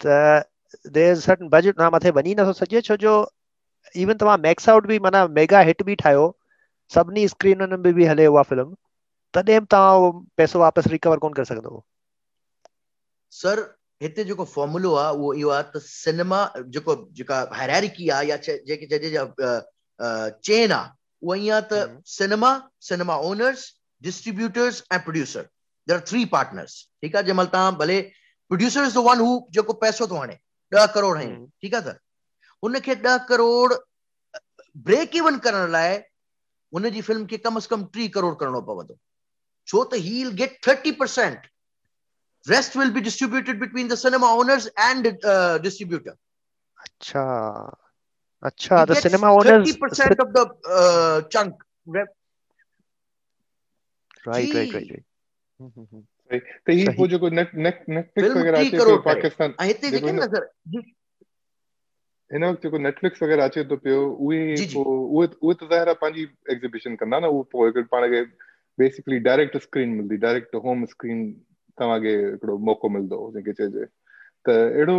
त देर सर्टन बजट माँ मथे वञी नथो सघे छो जो इवन तव्हां मैक्स आउट बि माना मेगा हिट बि ठाहियो सभिनी स्क्रीनुनि में बि हले उहा फ़िल्म तॾहिं बि तव्हां उहो पैसो वापसि रिकवर कोन करे सघंदव सर हिते जेको फॉर्मुलो आहे उहो इहो आहे त सिनेमा जेको जेका हैरारिकी आहे या जेके चइजे ईअं त सिनेमा सिनेमा ओनर्स डिस्ट्रीब्यूटर्स ऐं producer there are three partners ठीकु आहे जंहिंमहिल तव्हां भले producer is the one who जेको पैसो थो हणे ॾह करोड़ हणी ठीकु आहे सर? हुनखे ॾह करोड़ ब्रेक इवन करण लाइ हुनजी फ़िल्म खे कम अज़ कम टी करोड़ करणो पवंदो छो त he will get thirty percent rest will be distributed between the cinema owners and uh, distributor. अच्छा। अच्छा the cinema owners 30% of the uh, chunk right? Right right right त ही वो जेको नेट नेट नेटफ्लिक्स वगैरह अचे तो पाकिस्तान ऐं हिते जेके न। सर हिन वक़्तु जेको नेटफ्लिक्स वग़ैरह अचे थो पियो उहे उहे उहे त ज़ाहिर आहे पंहिंजी एग्ज़िबिशन कंदा न उहो पोइ हिकिड़े पाण खे बेसिकली डायरेक्ट स्क्रीन मिलंदी डायरेक्ट होम स्क्रीन तव्हांखे हिकिड़ो मौक़ो मिलंदो जंहिंखे चइजे त अहिड़ो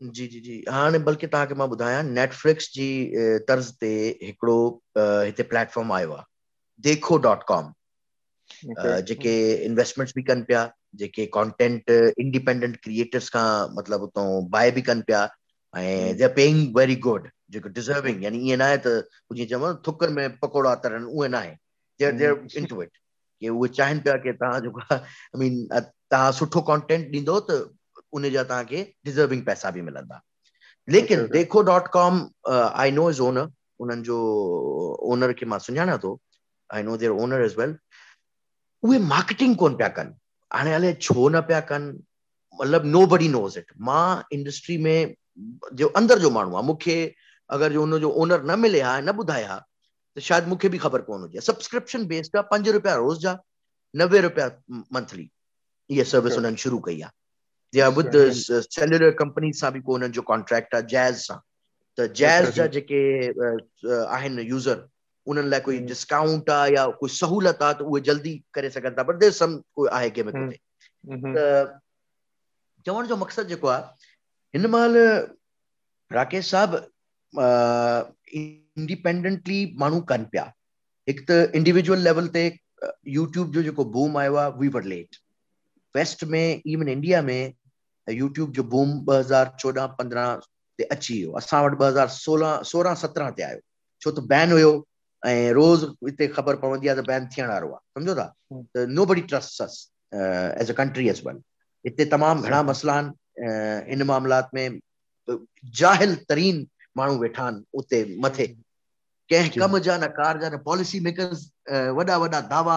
जी जी जी। हाणे बल्कि तव्हांखे माँ ॿुधायां नेटफ्लिक्स जी तर्ज़ ते हिकिड़ो हिते प्लेटफॉर्म आयो आहे देखो डॉट कॉम। जेके इन्वेस्टमेंट्स बि कनि पिया जेके कंटेंट इंडिपेंडेंट क्रिएटर्स खां मतिलबु उतां बाय बि कनि पिया ऐं they are paying very good जेको डिज़र्विंग यानी ईअं न आहे त जीअं चवां थुकनि में पकोड़ा तरनि उहे न आहे देर देर इनटू इट कि उहे चाहिनि पिया की तव्हां जेको आहे आई मीन तव्हां सुठो कंटेंट ॾींदो त उन जा तव्हांखे डिज़र्विंग पैसा बि मिलंदा लेकिन Dekho dot com I know is owner उन्हनि जो ओनर खे माँ सुञाणा थो I know their owner is well उहे मार्केटिंग कोन पिया कनि हाणे हले छो न पिया कनि मतिलबु नो बडी नोज़ इट माँ इंडस्ट्री में जो अंदर जो माण्हू आहे मूंखे अगरि जो हुनजो ओनर न मिले हा न ॿुधाए हा त शायदि मूंखे बि ख़बर कोन हुजे सब्सक्रिप्शन बेस्ड आहे पंज रुपया रोज़ जा नवे रुपया मंथली इहा सर्विस हुननि शुरू कई आहे या विद सेल्युलर कंपनी सां बि को जो कॉन्ट्रैक्ट आहे जैज़ सां। त जैज़ जा जेके आहिनि यूज़र उन्हनि लाइ कोई डिस्काउंट आहे या कोई सहूलियत आहे त उहे जल्दी करे सघनि था बट देर सम कोई आहे कंहिंमें त चवण जो मक़सदु जेको आहे हिन महिल राकेश साहब इंडिपेंडेंटली माण्हू कनि पिया। हिकु त इंडिविजुअल लेवल ते यूट्यूब जो जेको बूम आयो आहे वी वर लेट वेस्ट में इवन इंडिया में यूट्यूब जो बूम ॿ हज़ार चोॾहं पंद्रहं ते अची वियो असां वटि ॿ हज़ार सोलहं सोरहं सत्रहं ते आयो। छो त बैन हुयो ऐं रोज़ हिते ख़बर पवंदी आहे त बैन थियण वारो आहे। सम्झो था? त nobody trust us as a country as well हिते तमामु घणा मसइला आहिनि इन मामलात में जाहिल तरीन माण्हू वेठा आहिनि उते मथे। कंहिं कम जा न कार जा न पॉलिसी मेकर्स वॾा वॾा दावा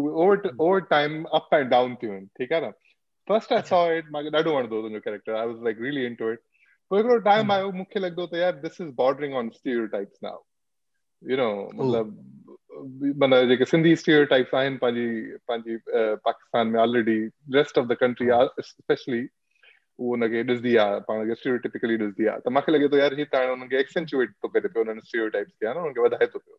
उहे over over time up and down थियूं आहिनि ठीकु आहे न? फस्ट आई सॉ इट मूंखे ॾाढो वणंदो तुंहिंजो character I was like really into it पोइ हिकिड़ो टाइम आयो मूंखे लॻंदो त यार this is bordering on stereotypes now you know मतिलबु माना जेके सिंधी स्टीरियोटाइप्स आहिनि पंहिंजी पंहिंजी पाकिस्तान में already rest of the country specially उहो हुनखे ॾिसंदी आहे पाण खे स्टीरियोटिपिकली ॾिसंदी आहे त मूंखे लॻे थो यार हीअ त हाणे हुनखे एक्सेंचुएट थो करे पियो हुननि स्टीरियोटाइप्स खे आहे न हुनखे वधाए थो पियो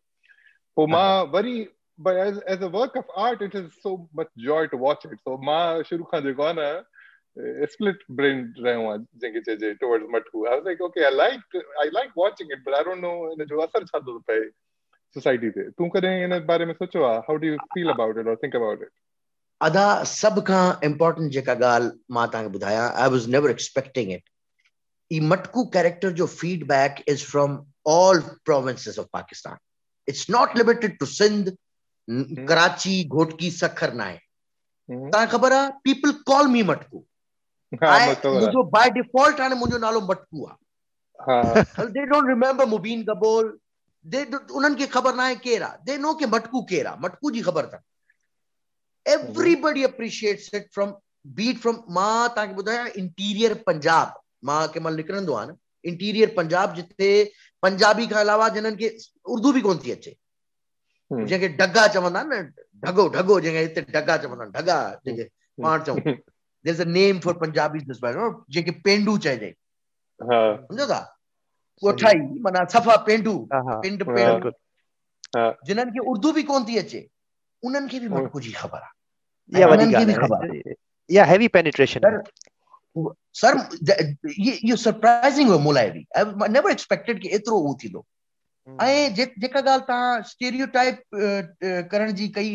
पोइ माँ वरी but as as a work of art it is so much joy to watch it so ma shuru khan jeko na split brain rayo hu jenge che towards matku i was like okay i like i like watching it but i don't know in jo asar chha do pe society te tu kade in bare mein socho how do you feel about it or think about it अदा सभ खां important जेका ॻाल्हि मां तव्हांखे ॿुधायां I was never expecting it E Matku character जो feedback is from all provinces of Pakistan it's not limited to Sindh Karachi Ghotki Sukkur न आहे तव्हांखे ख़बर आहे पीपल कॉल मी मटकू। मुंहिंजो बाय डिफ़ॉल्ट हाणे मुंहिंजो नालो मटकू आहे दे डोंट रिमेंबर मुबीन कबोल दे उन्हनि खे ख़बर न आहे केरु। आहे दे नो के मटकू केरु। आहे मटकू जी ख़बर अथनि everybody appreciates it from beat from माँ तव्हांखे ॿुधायां इंटीरियर पंजाब। माँ कंहिं महिल निकिरंदो आहे न। इंटीरियर पंजाब जिते पंजाबी खां अलावा जिन्हनि खे उर्दू बि कोन थी अचे जंहिंखे ढगा चवंदा आहिनि न ढगो ढगो जंहिंखे हिते ढगा चवंदा आहिनि ढगा जंहिंखे पाण चऊं is a name for Punjabi this by जंहिंखे पेंडू चइजे सम्झो था कोठाई माना सफ़ा पेंडू पिंड पेंडू जिन्हनि खे उर्दू बि कोन थी अचे उन्हनि खे बि मटकू जी ख़बर आहे या वॾी ॻाल्हि आहे या हैवी पेनिट्रेशन सर इहो सरप्राइज़िंग हो मूं लाइ बि आई नेवर एक्सपेक्टेड कि एतिरो उहो थींदो ऐं जेका ॻाल्हि तव्हां स्टेरियोटाइप करण जी कई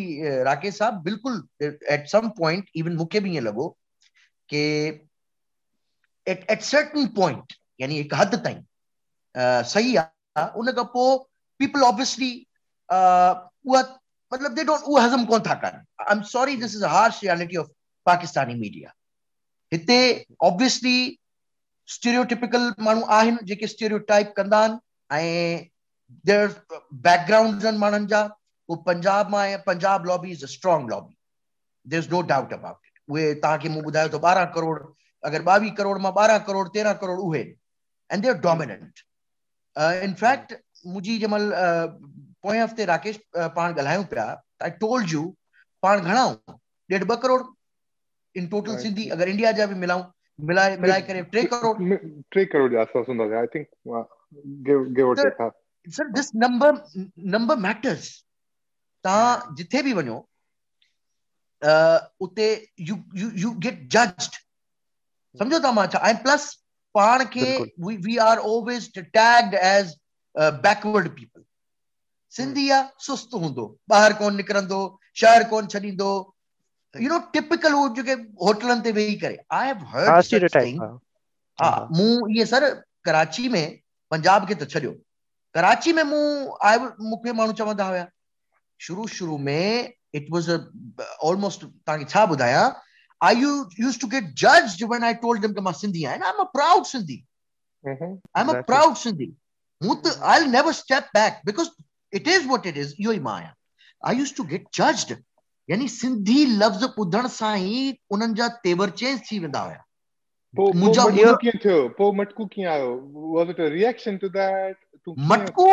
राकेश साहब, बिल्कुलु एट सम पॉइंट इवन मूंखे बि ईअं लॻो कि एट एट सर्टन पॉइंट यानी हिकु हद ताईं सही आहे। उन खां पोइ पीपल ऑब्वियसली उहा मतलब they don't who hasn't gone thakan i'm sorry, this is a harsh reality of pakistani media हिते ऑब्वियसली स्टीरियोटिपिकल माण्हू आहिनि, जेके स्टीरियोटाइप कंदा आहिनि, ऐं देयर बैकग्राउंड्स आहिनि माण्हुनि जा उहे पंजाब माँ आहे Punjab lobby is a strong lobby there is no doubt about it उहे तव्हांखे मूं ॿुधायो त ॿारहं करोड़ अगरि ॿावीह करोड़ माँ ॿारहं करोड़ तेरहं करोड़ उहे। एंड देयर डोमिनेंट इनफैक्ट मुंहिंजी जंहिंमहिल पोएँ हफ़्ते राकेश पाण ॻाल्हायूं पिया। आई टोल्ड यू पाण घणा ॾेढ ॿ करोड़। इन टोटल सिंधी अगरि इंडिया जा बि मिलाऊं मिलाए मिलाए करे टे करोड़। टे करोड़ जे आसपास हूंदा I think give give or take sir this number number matters तव्हां जिथे बि वञो उते you you you get judged सम्झो था माँ छा ऐं प्लस पाण खे we we are always tagged as backward people Sindhi आहे सुस्त हूंदो ॿाहिरि कोन निकिरंदो शहर कोन छॾींदो यू नो टिपिकल उहो जेके होटलनि ते वेही करे आई हैव हर्ड हा मूं इहे सर कराची में पंजाब खे त छॾियो कराची में मूं आए मूंखे माण्हू चवंदा हुया शुरू शुरू में इट वाज ऑलमोस्ट तव्हांखे छा ॿुधायां I used to get judged when I told them that I'm Sindhi and I'm a proud Sindhi. Mm-hmm. I'm a exactly. proud Sindhi. I'll never step back because it is what it is. Yo Maya. I used to get judged. यानी सिंधी लफ़्ज़ ॿुधण सां ई उन्हनि जा तेवर change थी वेंदा हुया मुंहिंजा कीअं थियो पोइ मटकू कीअं आयो was it a reaction to that Matku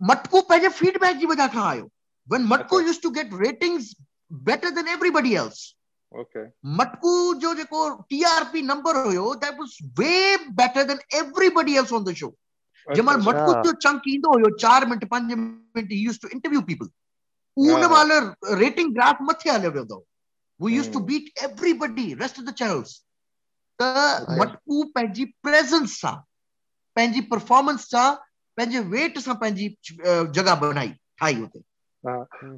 Matku पंहिंजे फीडबैक जी वजह खां आयो when matku okay. used to get ratings better than everybody else okay matku jo jeko trp number huyo that was way better than everybody else on the show जमल मटकू जो chunk ईंदो हुयो 4 मिंट 5 मिंट he used to interview people उन वाले rating graph मथे हलियो वियो अथव we used to beat everybody rest of the channels त मटकू पंहिंजी प्रेजेंस सां पंहिंजी परफॉर्मेंस सां पंहिंजे वेट सां पंहिंजी जॻह बनाई ठाही हुते।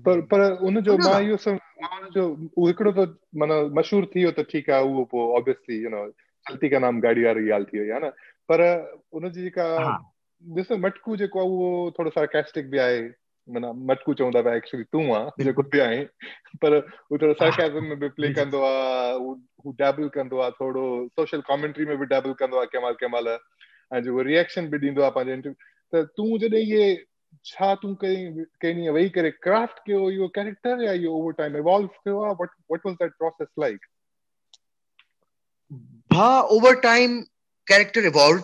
पर पर उन जो माँ इहो सभु जो उहो हिकिड़ो त माना मशहूरु थी वियो त ठीकु आहे उहो पोइ ऑब्वियसली यू नो चलती का नाम गाड़ी वारी ॻाल्हि थी वई आहे न? पर उनजी जेका ॾिसो मटकू जेको आहे उहो थोरो सार्केस्टिक बि आहे। माना मटकू चवंदा पिया एक्चुअली तूं आहे जेको बि आहे। पर हू थोरो सरकाज़म में बि प्ले कंदो आहे हू डैबल कंदो आहे थोरो सोशल कॉमेंट्री में बि डैबल कंदो आहे कंहिं महिल कंहिं महिल ऐं जेको रिएक्शन बि ॾींदो आहे पंहिंजे इंटरव्यू त तूं जॾहिं इहे छा तूं कई ॾींहुं वेही करे क्राफ्ट कयो, इहो कैरेक्टर या इहो ओवर टाइम इवॉल्व थियो आहे? What what was that process like हा ओवर टाइम कैरेक्टर इवॉल्व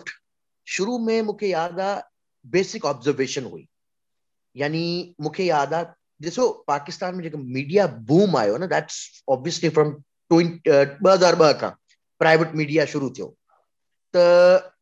शुरू में मूंखे यादि आहे बेसिक ऑब्जर्वेशन हुई। यानी मूंखे यादि आहे ॾिसो, पाकिस्तान में जेको मीडिया बूम आयो न दैट्स ऑब्वियसली फ्रॉम ॿ हज़ार ॿ खां प्राइवेट मीडिया शुरू थियो। त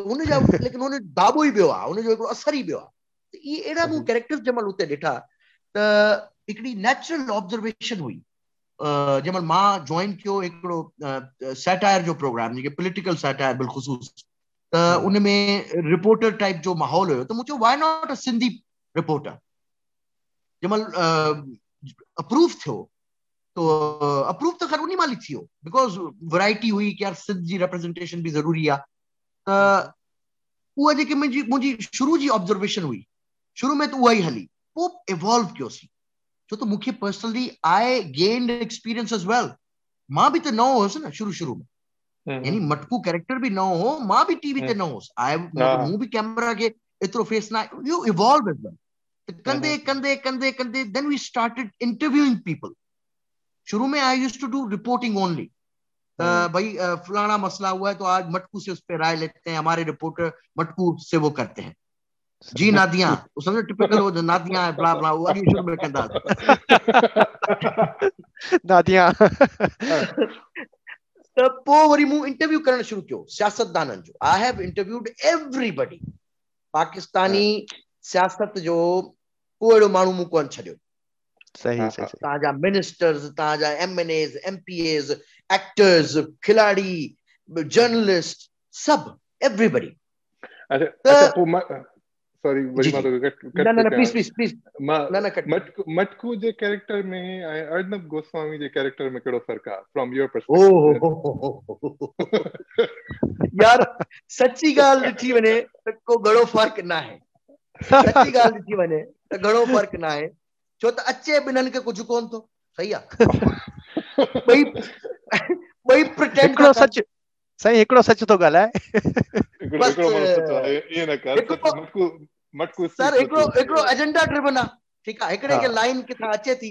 त हुनजा लेकिन हुन दाबो ई वियो आहे हुनजो हिकिड़ो असर ई वियो आहे त इहे अहिड़ा मूं कैरेक्टर्स जंहिंमहिल हुते ॾिठा त हिकिड़ी नेचुरल ऑब्ज़र्वेशन हुई। जंहिंमहिल माँ जॉइन कयो हिकिड़ो सेटायर जो प्रोग्राम जेके पोलिटिकल सेटायर बिलख़ुसूस त उन में रिपोर्टर टाइप जो माहौल हुयो त मूं चयो why not a Sindhi reporter जंहिंमहिल अप्रूव थियो तो अप्रूव त ख़ैर उन महिल ई थियो बिकॉज़ वैरायटी हुई कि यार सिंध जी रिप्रेज़ेंटेशन बि ज़रूरी आहे त उहा जेकी मुंहिंजी मुंहिंजी शुरू जी ऑब्ज़र्वेशन हुई। शुरू में त उहा ई हली। पोइ इवॉल्व कयोसीं। छो त मूंखे personally I gained experience as well माँ बि त नओं हुयुसि न शुरू शुरू में। यानी मटकू कैरेक्टर बि नओं हो माँ बि टीवी ते न हुउसि आई मूं बि कैमरा खे एतिरो फेस न यू इवॉल्व एज़ वेल कंदे कंदे कंदे कंदे then we started interviewing people शुरू में I used to do reporting only भाई फलाना मसला हुआ है तो आज मटकू से उस पर राय लेते हैं हमारे रिपोर्टर मटकू से वो करते हैं। जी नादिया वो समझो टिपिकल वो जो नादिया है ब्ला ब्ला वो शुरू में कहता नादिया। त पोइ वरी मूं इंटरव्यू करणु शुरू कयो? सियासतदाननि जो। I have interviewed everybody Pakistani सियासत जो को अहिड़ो माण्हू मूं कोन छॾियो? तव्हांजा मिनिस्टर्स तव्हांजा MNAs MPAs actors खिलाड़ी जर्नलिस्ट सब एवरीबडी अच्छा अच्छा सॉरी वरी माँ तोखे कट कट न न प्लीज़ प्लीज़ प्लीज़ न न कट मटकू मटकू जे कैरेक्टर में ऐं अर्नब गोस्वामी जे कैरेक्टर में कहिड़ो फ़र्क आहे फ्रॉम योर पर्सपेक्टिव यार सच्ची ॻाल्हि ॾिठी वञे त को घणो फ़र्क़ु न आहे सच्ची ॻाल्हि ॾिठी वञे त घणो फ़र्क़ु न आहे छो त अचे ॿिन्हिनि खे कुझु कोन थो सही आहे ॿई ॿई प्रिटेंड हिकिड़ो सच साईं हिकिड़ो सच थो ॻाल्हाए सर हिकिड़ो हिकिड़ो एजेंडा ड्रिवन आहे ठीकु आहे हिकिड़े खे लाइन किथां अचे थी।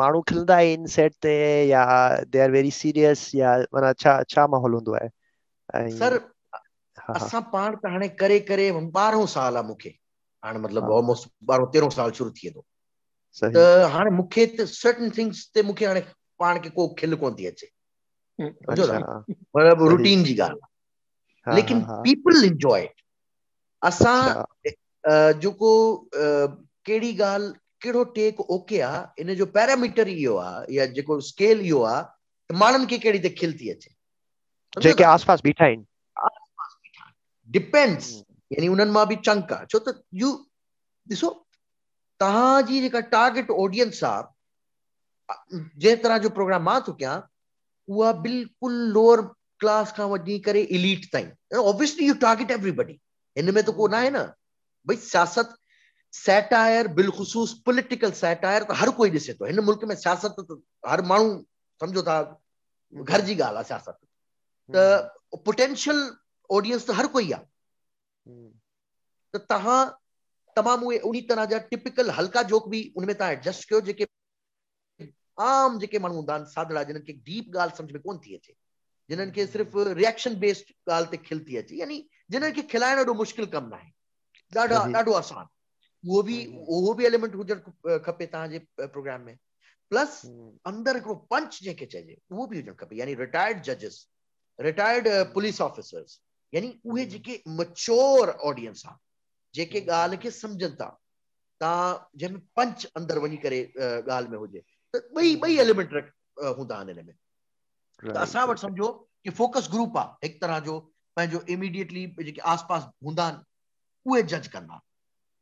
माण्हू खिलंदा आहिनि सेट ते या दे आर वेरी सीरियस या माना छा छा माहौल हूंदो आहे। सर असां पाण त हाणे करे करे ॿारहों साल आहे मूंखे। हाणे मतिलबु ऑलमोस्ट ॿारहों तेरहों साल शुरू थी वेंदो। त हाणे मूंखे त सर्टन थिंग्स ते मूंखे हाणे पाण खे को खिल कोन थी अचे। मतिलबु रूटीन जी ॻाल्हि आहे। लेकिन पीपल इंजॉय असां जेको कहिड़ी ॻाल्हि कहिड़ो टेक ओके आहे इन जो पैरामीटर इहो आहे या जेको स्केल इहो आहे त माण्हुनि खे कहिड़ी त खिल थी अचे? जेके आसपास बीठा आहिनि। डिपेंड्स यानी उन्हनि माँ बि चंक आहे छो त यू ॾिसो तव्हांजी जेका टारगेट ऑडियंस आहे जंहिं तरह जो प्रोग्राम माँ थो कयां उहा बिल्कुलु लोअर क्लास खां वठी करे इलीट ताईं। ऑब्वियसली यू टारगेट एवरीबडी हिन में त को न आहे न। भई सियासत सैटायर बिलखसूस पॉलिटिकल सैटायर त हर कोई ॾिसे थो हिन मुल्क में सियासत त हर माण्हू सम्झो था घर जी ॻाल्हि आहे सियासत। त पोटेंशियल ऑडियंस त हर कोई आहे। त तव्हां तमामु उहे उन तरह जा टिपिकल हल्का जोक बि उनमें तव्हां एडजस्ट कयो जेके आम जेके माण्हू हूंदा आहिनि सादड़ा जिन्हनि खे डीप ॻाल्हि सम्झ में कोन थी अचे। जिन्हनि खे सिर्फ़ु रिएक्शन बेस्ड ॻाल्हि ते खिल थी अचे। यानी जिन्हनि खे खिलाइण एॾो मुश्किल कमु न आहे ॾाढा ॾाढो आसान। उहो बि उहो बि एलिमेंट हुजणु खपे तव्हांजे प्रोग्राम में। प्लस अंदरि हिकिड़ो पंच जंहिंखे चइजे उहो बि हुजणु खपे। यानी रिटायर्ड जजिस रिटायर्ड पुलिस ऑफिसर्स यानी उहे जेके मच्योर ऑडियंस आहे जेके ॻाल्हि खे सम्झनि था तव्हां जंहिंमें पंच अंदरि वञी करे ॻाल्हि में हुजे। त ॿई ॿई एलिमेंट हूंदा आहिनि हिन में त असां वटि सम्झो कि फोकस ग्रुप आहे हिकु तरह जो पंहिंजो इमीडिएटली जेके आस पास हूंदा आहिनि उहे जज कंदा।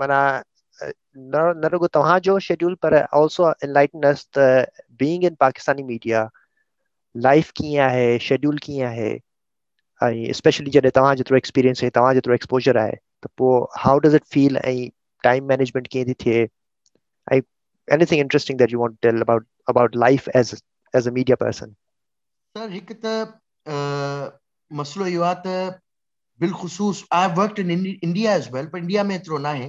माना न न रुगो तव्हांजो शेड्यूल पर ऑल्सो इनलाइटन अस त being in Pakistani media life कीअं आहे शेड्यूल कीअं आहे स्पेशली जॾहिं तव्हां जेतिरो एक्सपीरियंस आहे तव्हां जेतिरो एक्सपोजर आहे त पोइ हाउ डज़ इट फील ऐं टाइम मैनेजमेंट कीअं थी थिए ऐं anything interesting that you want to tell about about life as as a media sir हिकु त मसलो इहो आहे त बिलख़ुसूस I have in India as well पर इंडिया में एतिरो न आहे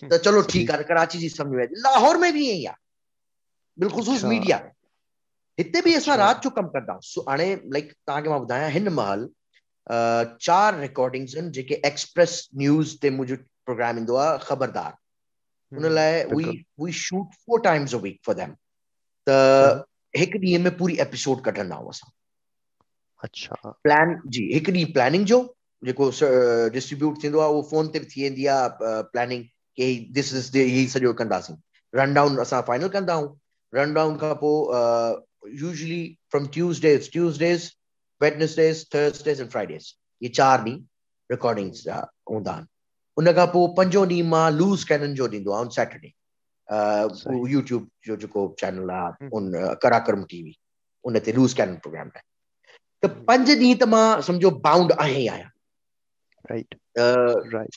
त चलो ठीक है कराची जी सम्झ में लाहौर में भी ई आहे बिलख़ुसूस मीडिया हिते बि असां राति जो कमु कंदा हाणे लाइक तव्हांखे माँ ॿुधायां हिन महिल चार रिकॉर्डिंग्स आहिनि जेके एक्सप्रेस न्यूज़ ते मुंहिंजो प्रोग्राम ईंदो आहे ख़बरदार हुन लाइ we we shoot four times a week for them त हिकु ॾींहं में पूरी एपिसोड कढंदा आहियूं असां अच्छा। प्लान जी हिकु ॾींहुं प्लानिंग जो जेको डिस्ट्रीब्यूट थींदो आहे उहो फ़ोन ते बि थी वेंदी आहे प्लानिंग की दिस इज़ हीअ सॼो कंदासीं रन डाउन असां फाइनल कंदा आहियूं रन डाउन खां पोइ usually from Tuesdays Tuesdays Wednesdays Thursdays and Fridays ये चार ॾींहं रिकॉर्डिंग्स जा हूंदा आहिनि उन खां पोइ पंजो ॾींहुं माँ लूज़ कैनन जो ॾींदो आहियाँ सैटरडे यूट्यूब जो जेको चैनल आहे उन कराक्रम टीवी उन ते लूज़ कैनन प्रोग्राम आहे त पंज ॾींहं त माँ सम्झो बाउंड आहियाँ राइट राइट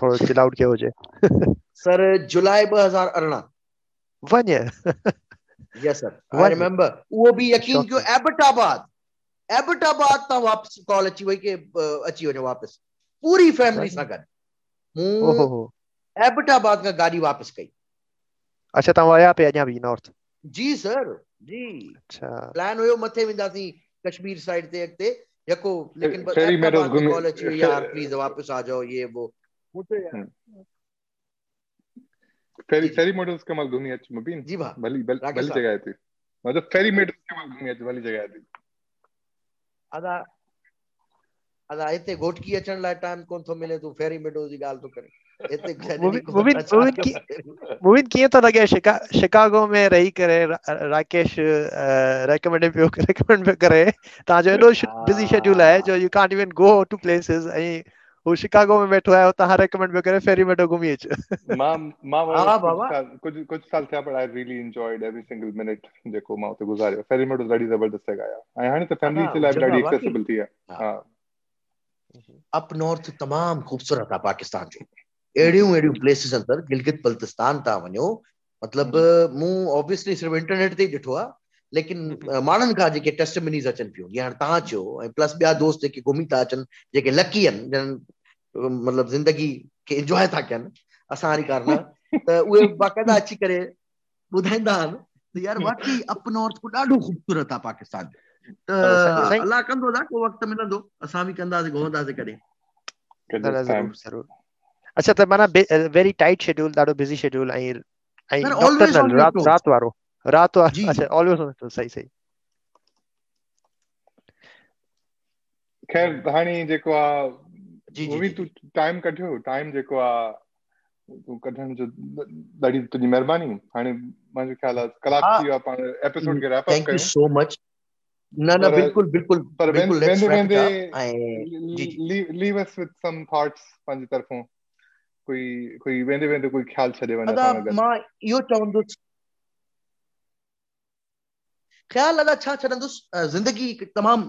थोरो चिल आउट कयो हुजे सर जुलाई ॿ हज़ार अरिड़हं वञ यस सर आई रिमेंबर उहो बि यकीन कयो एबटाबाद एबटाबाद तां वापसि कॉल अची वई की अची वञो वापसि। पूरी फैमिली सां गॾु मूं एबटाबाद खां गाॾी वापसि कई अच्छा तव्हां विया पिया अञा बि नॉर्थ जी सर जी। अच्छा। प्लान हुयो मथे वेंदासीं कश्मीर साइड ते अॻिते यको लेकिन कॉल अची यार प्लीज़ वापस आ जाओ ये वो। मुझे फेरी फेरी मल घुमी अच मुबीन। जी भा भली भली जगह थी। मतलब फेरी मेडोज के मल घुमी अच भली जगह थी। अदा अदा हिते घोटकी अचण लाइ टाइम कोन थो मिले तूं? फेरी मेडोज जी ॻाल्हि थो करे। मुबिन कीअं थो लॻे शिकागो में रही करे राकेश रेकमेंड पियो रेकमेंड पियो करे। तव्हांजो एॾो बिज़ी शेड्यूल आहे जो you can't even go to places ऐं हू शिकागो में वेठो आहे तव्हां रेकमेंड पियो करे फेरी मेडो घुमी अच माँ माँ कुझु कुझु साल थिया पर I really enjoyed every single minute जेको माँ उते गुज़ारियो फेरी मेडो ॾाढी ज़बरदस्त जॻह आहे ऐं हाणे त फैमिली जे लाइ ॾाढी एक्सेसिबल थी आहे हा। अप नॉर्थ तमामु ख़ूबसूरत आहे पाकिस्तान जो। अहिड़ियूं अहिड़ियूं प्लेसिस अंदरि गिलगित बल्तिस्तान तव्हां वञो मतिलबु मूं ऑब्वियसली सिर्फ़ु इंटरनेट ते ई ॾिठो आहे लेकिन माण्हुनि खां जेके टेस्टमिनीज़ अचनि पियूं जीअं हाणे तव्हां चयो ऐं प्लस ॿिया दोस्त जेके घुमी था अचनि जेके लकी आहिनि जन मतिलबु ज़िंदगी खे इंजॉय था कनि असां वारी कार न त उहे बाक़ाइदा अची करे। ॿुधाईंदा आहिनि त यार वाकई अप नॉर्थ को ॾाढो ख़ूबसूरत आहे पाकिस्तान। त अलाह कंदो था को वक़्तु मिलंदो असां बि कंदासीं घुमंदासीं कॾहिं अच्छा त माना वेरी टाइट शेड्यूल ॾाढो बिज़ी शेड्यूल ऐं ऐं रात रात वारो। रात वारो। अच्छा ऑलवेज सही सही। खैर हाणे जेको आहे वो बि तूं टाइम कढियो टाइम जेको आहे तूं कढण जो ॾाढी तुंहिंजी महिरबानी। हाणे मुंहिंजो ख़्याल आहे कलाक थी वियो आहे पाण एपिसोड खे रैप अप कयूं। सो मच न न बिल्कुलु बिल्कुलु पर वेंदे वेंदे leave us with some thoughts पंहिंजी तरफ़ों। कोई कोई वेंदे वेंदे कोई ख्याल छॾे वञे अदा माँ इहो चवंदुसि। ख़्याल अदा छा छॾंदुसि? ज़िंदगी तमामु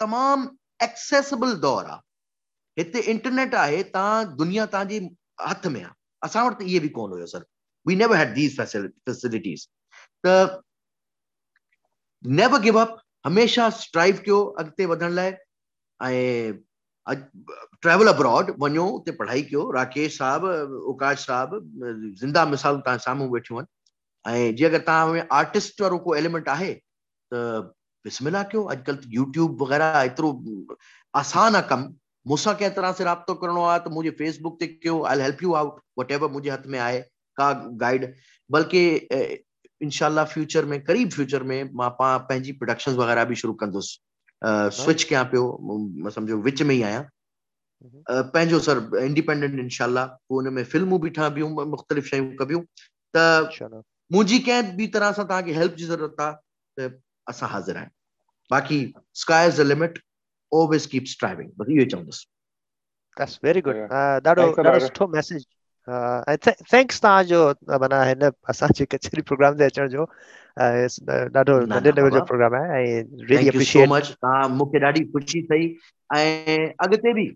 तमामु एक्सेसिबल दौर आहे हिते इंटरनेट आहे तव्हां दुनिया तव्हांजी हथ में वटि इहे बि कोन हुयो sir we never had these facilities त नेवर गिव अप हमेशह स्ट्राइव लाइ। ऐं ट्रैवल अब्रॉड वञो, उते पढ़ाई कयो। राकेश साहब उकाश साहब, ज़िंदा मिसालूं तव्हां साम्हूं वेठियूं आहिनि। ऐं आर्टिस्ट वारो को एलिमेंट आहे, त बिस्मिल्लाह कयो? अॼुकल्ह यूट्यूब वग़ैरह एतिरो आसान कमु। मूंसां कंहिं तरह से राब्तो करिणो आहे त मुंहिंजे फेसबुक ते कयो I help you out whatever मुंहिंजे हथ में आहे का गाइड बल्कि इनशाला फ्यूचर में करीब फ्यूचर में माँ पा पंहिंजी प्रोडक्शन वग़ैरह बि शुरू कंदुसि स्विच कयां पियो सम्झो विच में ई आहियाँ पंहिंजो सर इंडिपेंडेंट इनशाला पोइ हुन में फिल्मूं बि ठहबियूं मुख़्तलिफ़ शयूं कबियूं त मुंहिंजी कंहिं बि तरह सां तव्हांखे हेल्प जी ज़रूरत आहे त असां हाज़िर आहियूं बाक़ी sky is the limit always keep striving. बस इहो चवंदुसि That's very good. ॾाढो ॾाढो सुठो मैसेज ऐं थैंक्स तव्हांजो माना हिन असांजे कचहरी प्रोग्राम ते अचण जो ॾाढो नंढे लेवल जो प्रोग्राम आहे ऐं रियली अप्रिशिएट मच तव्हां मूंखे ॾाढी ख़ुशी थई ऐं अॻिते बि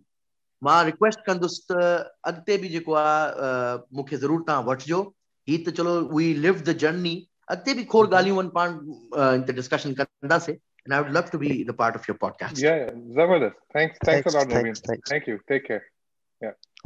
माँ रिक्वेस्ट कंदुसि त अॻिते बि जेको आहे मूंखे ज़रूरु तव्हां वठिजो. ही त चलो वी लिव द जर्नी अॻिते बि खोड़ ॻाल्हियूं आहिनि पाण डिस्कशन कंदासीं and I would love to be the part of your podcast. Yeah, yeah. Zabardast. Thanks, thanks, thanks a lot, Naveen. Thanks, thanks. Thank you. Take care. Yeah.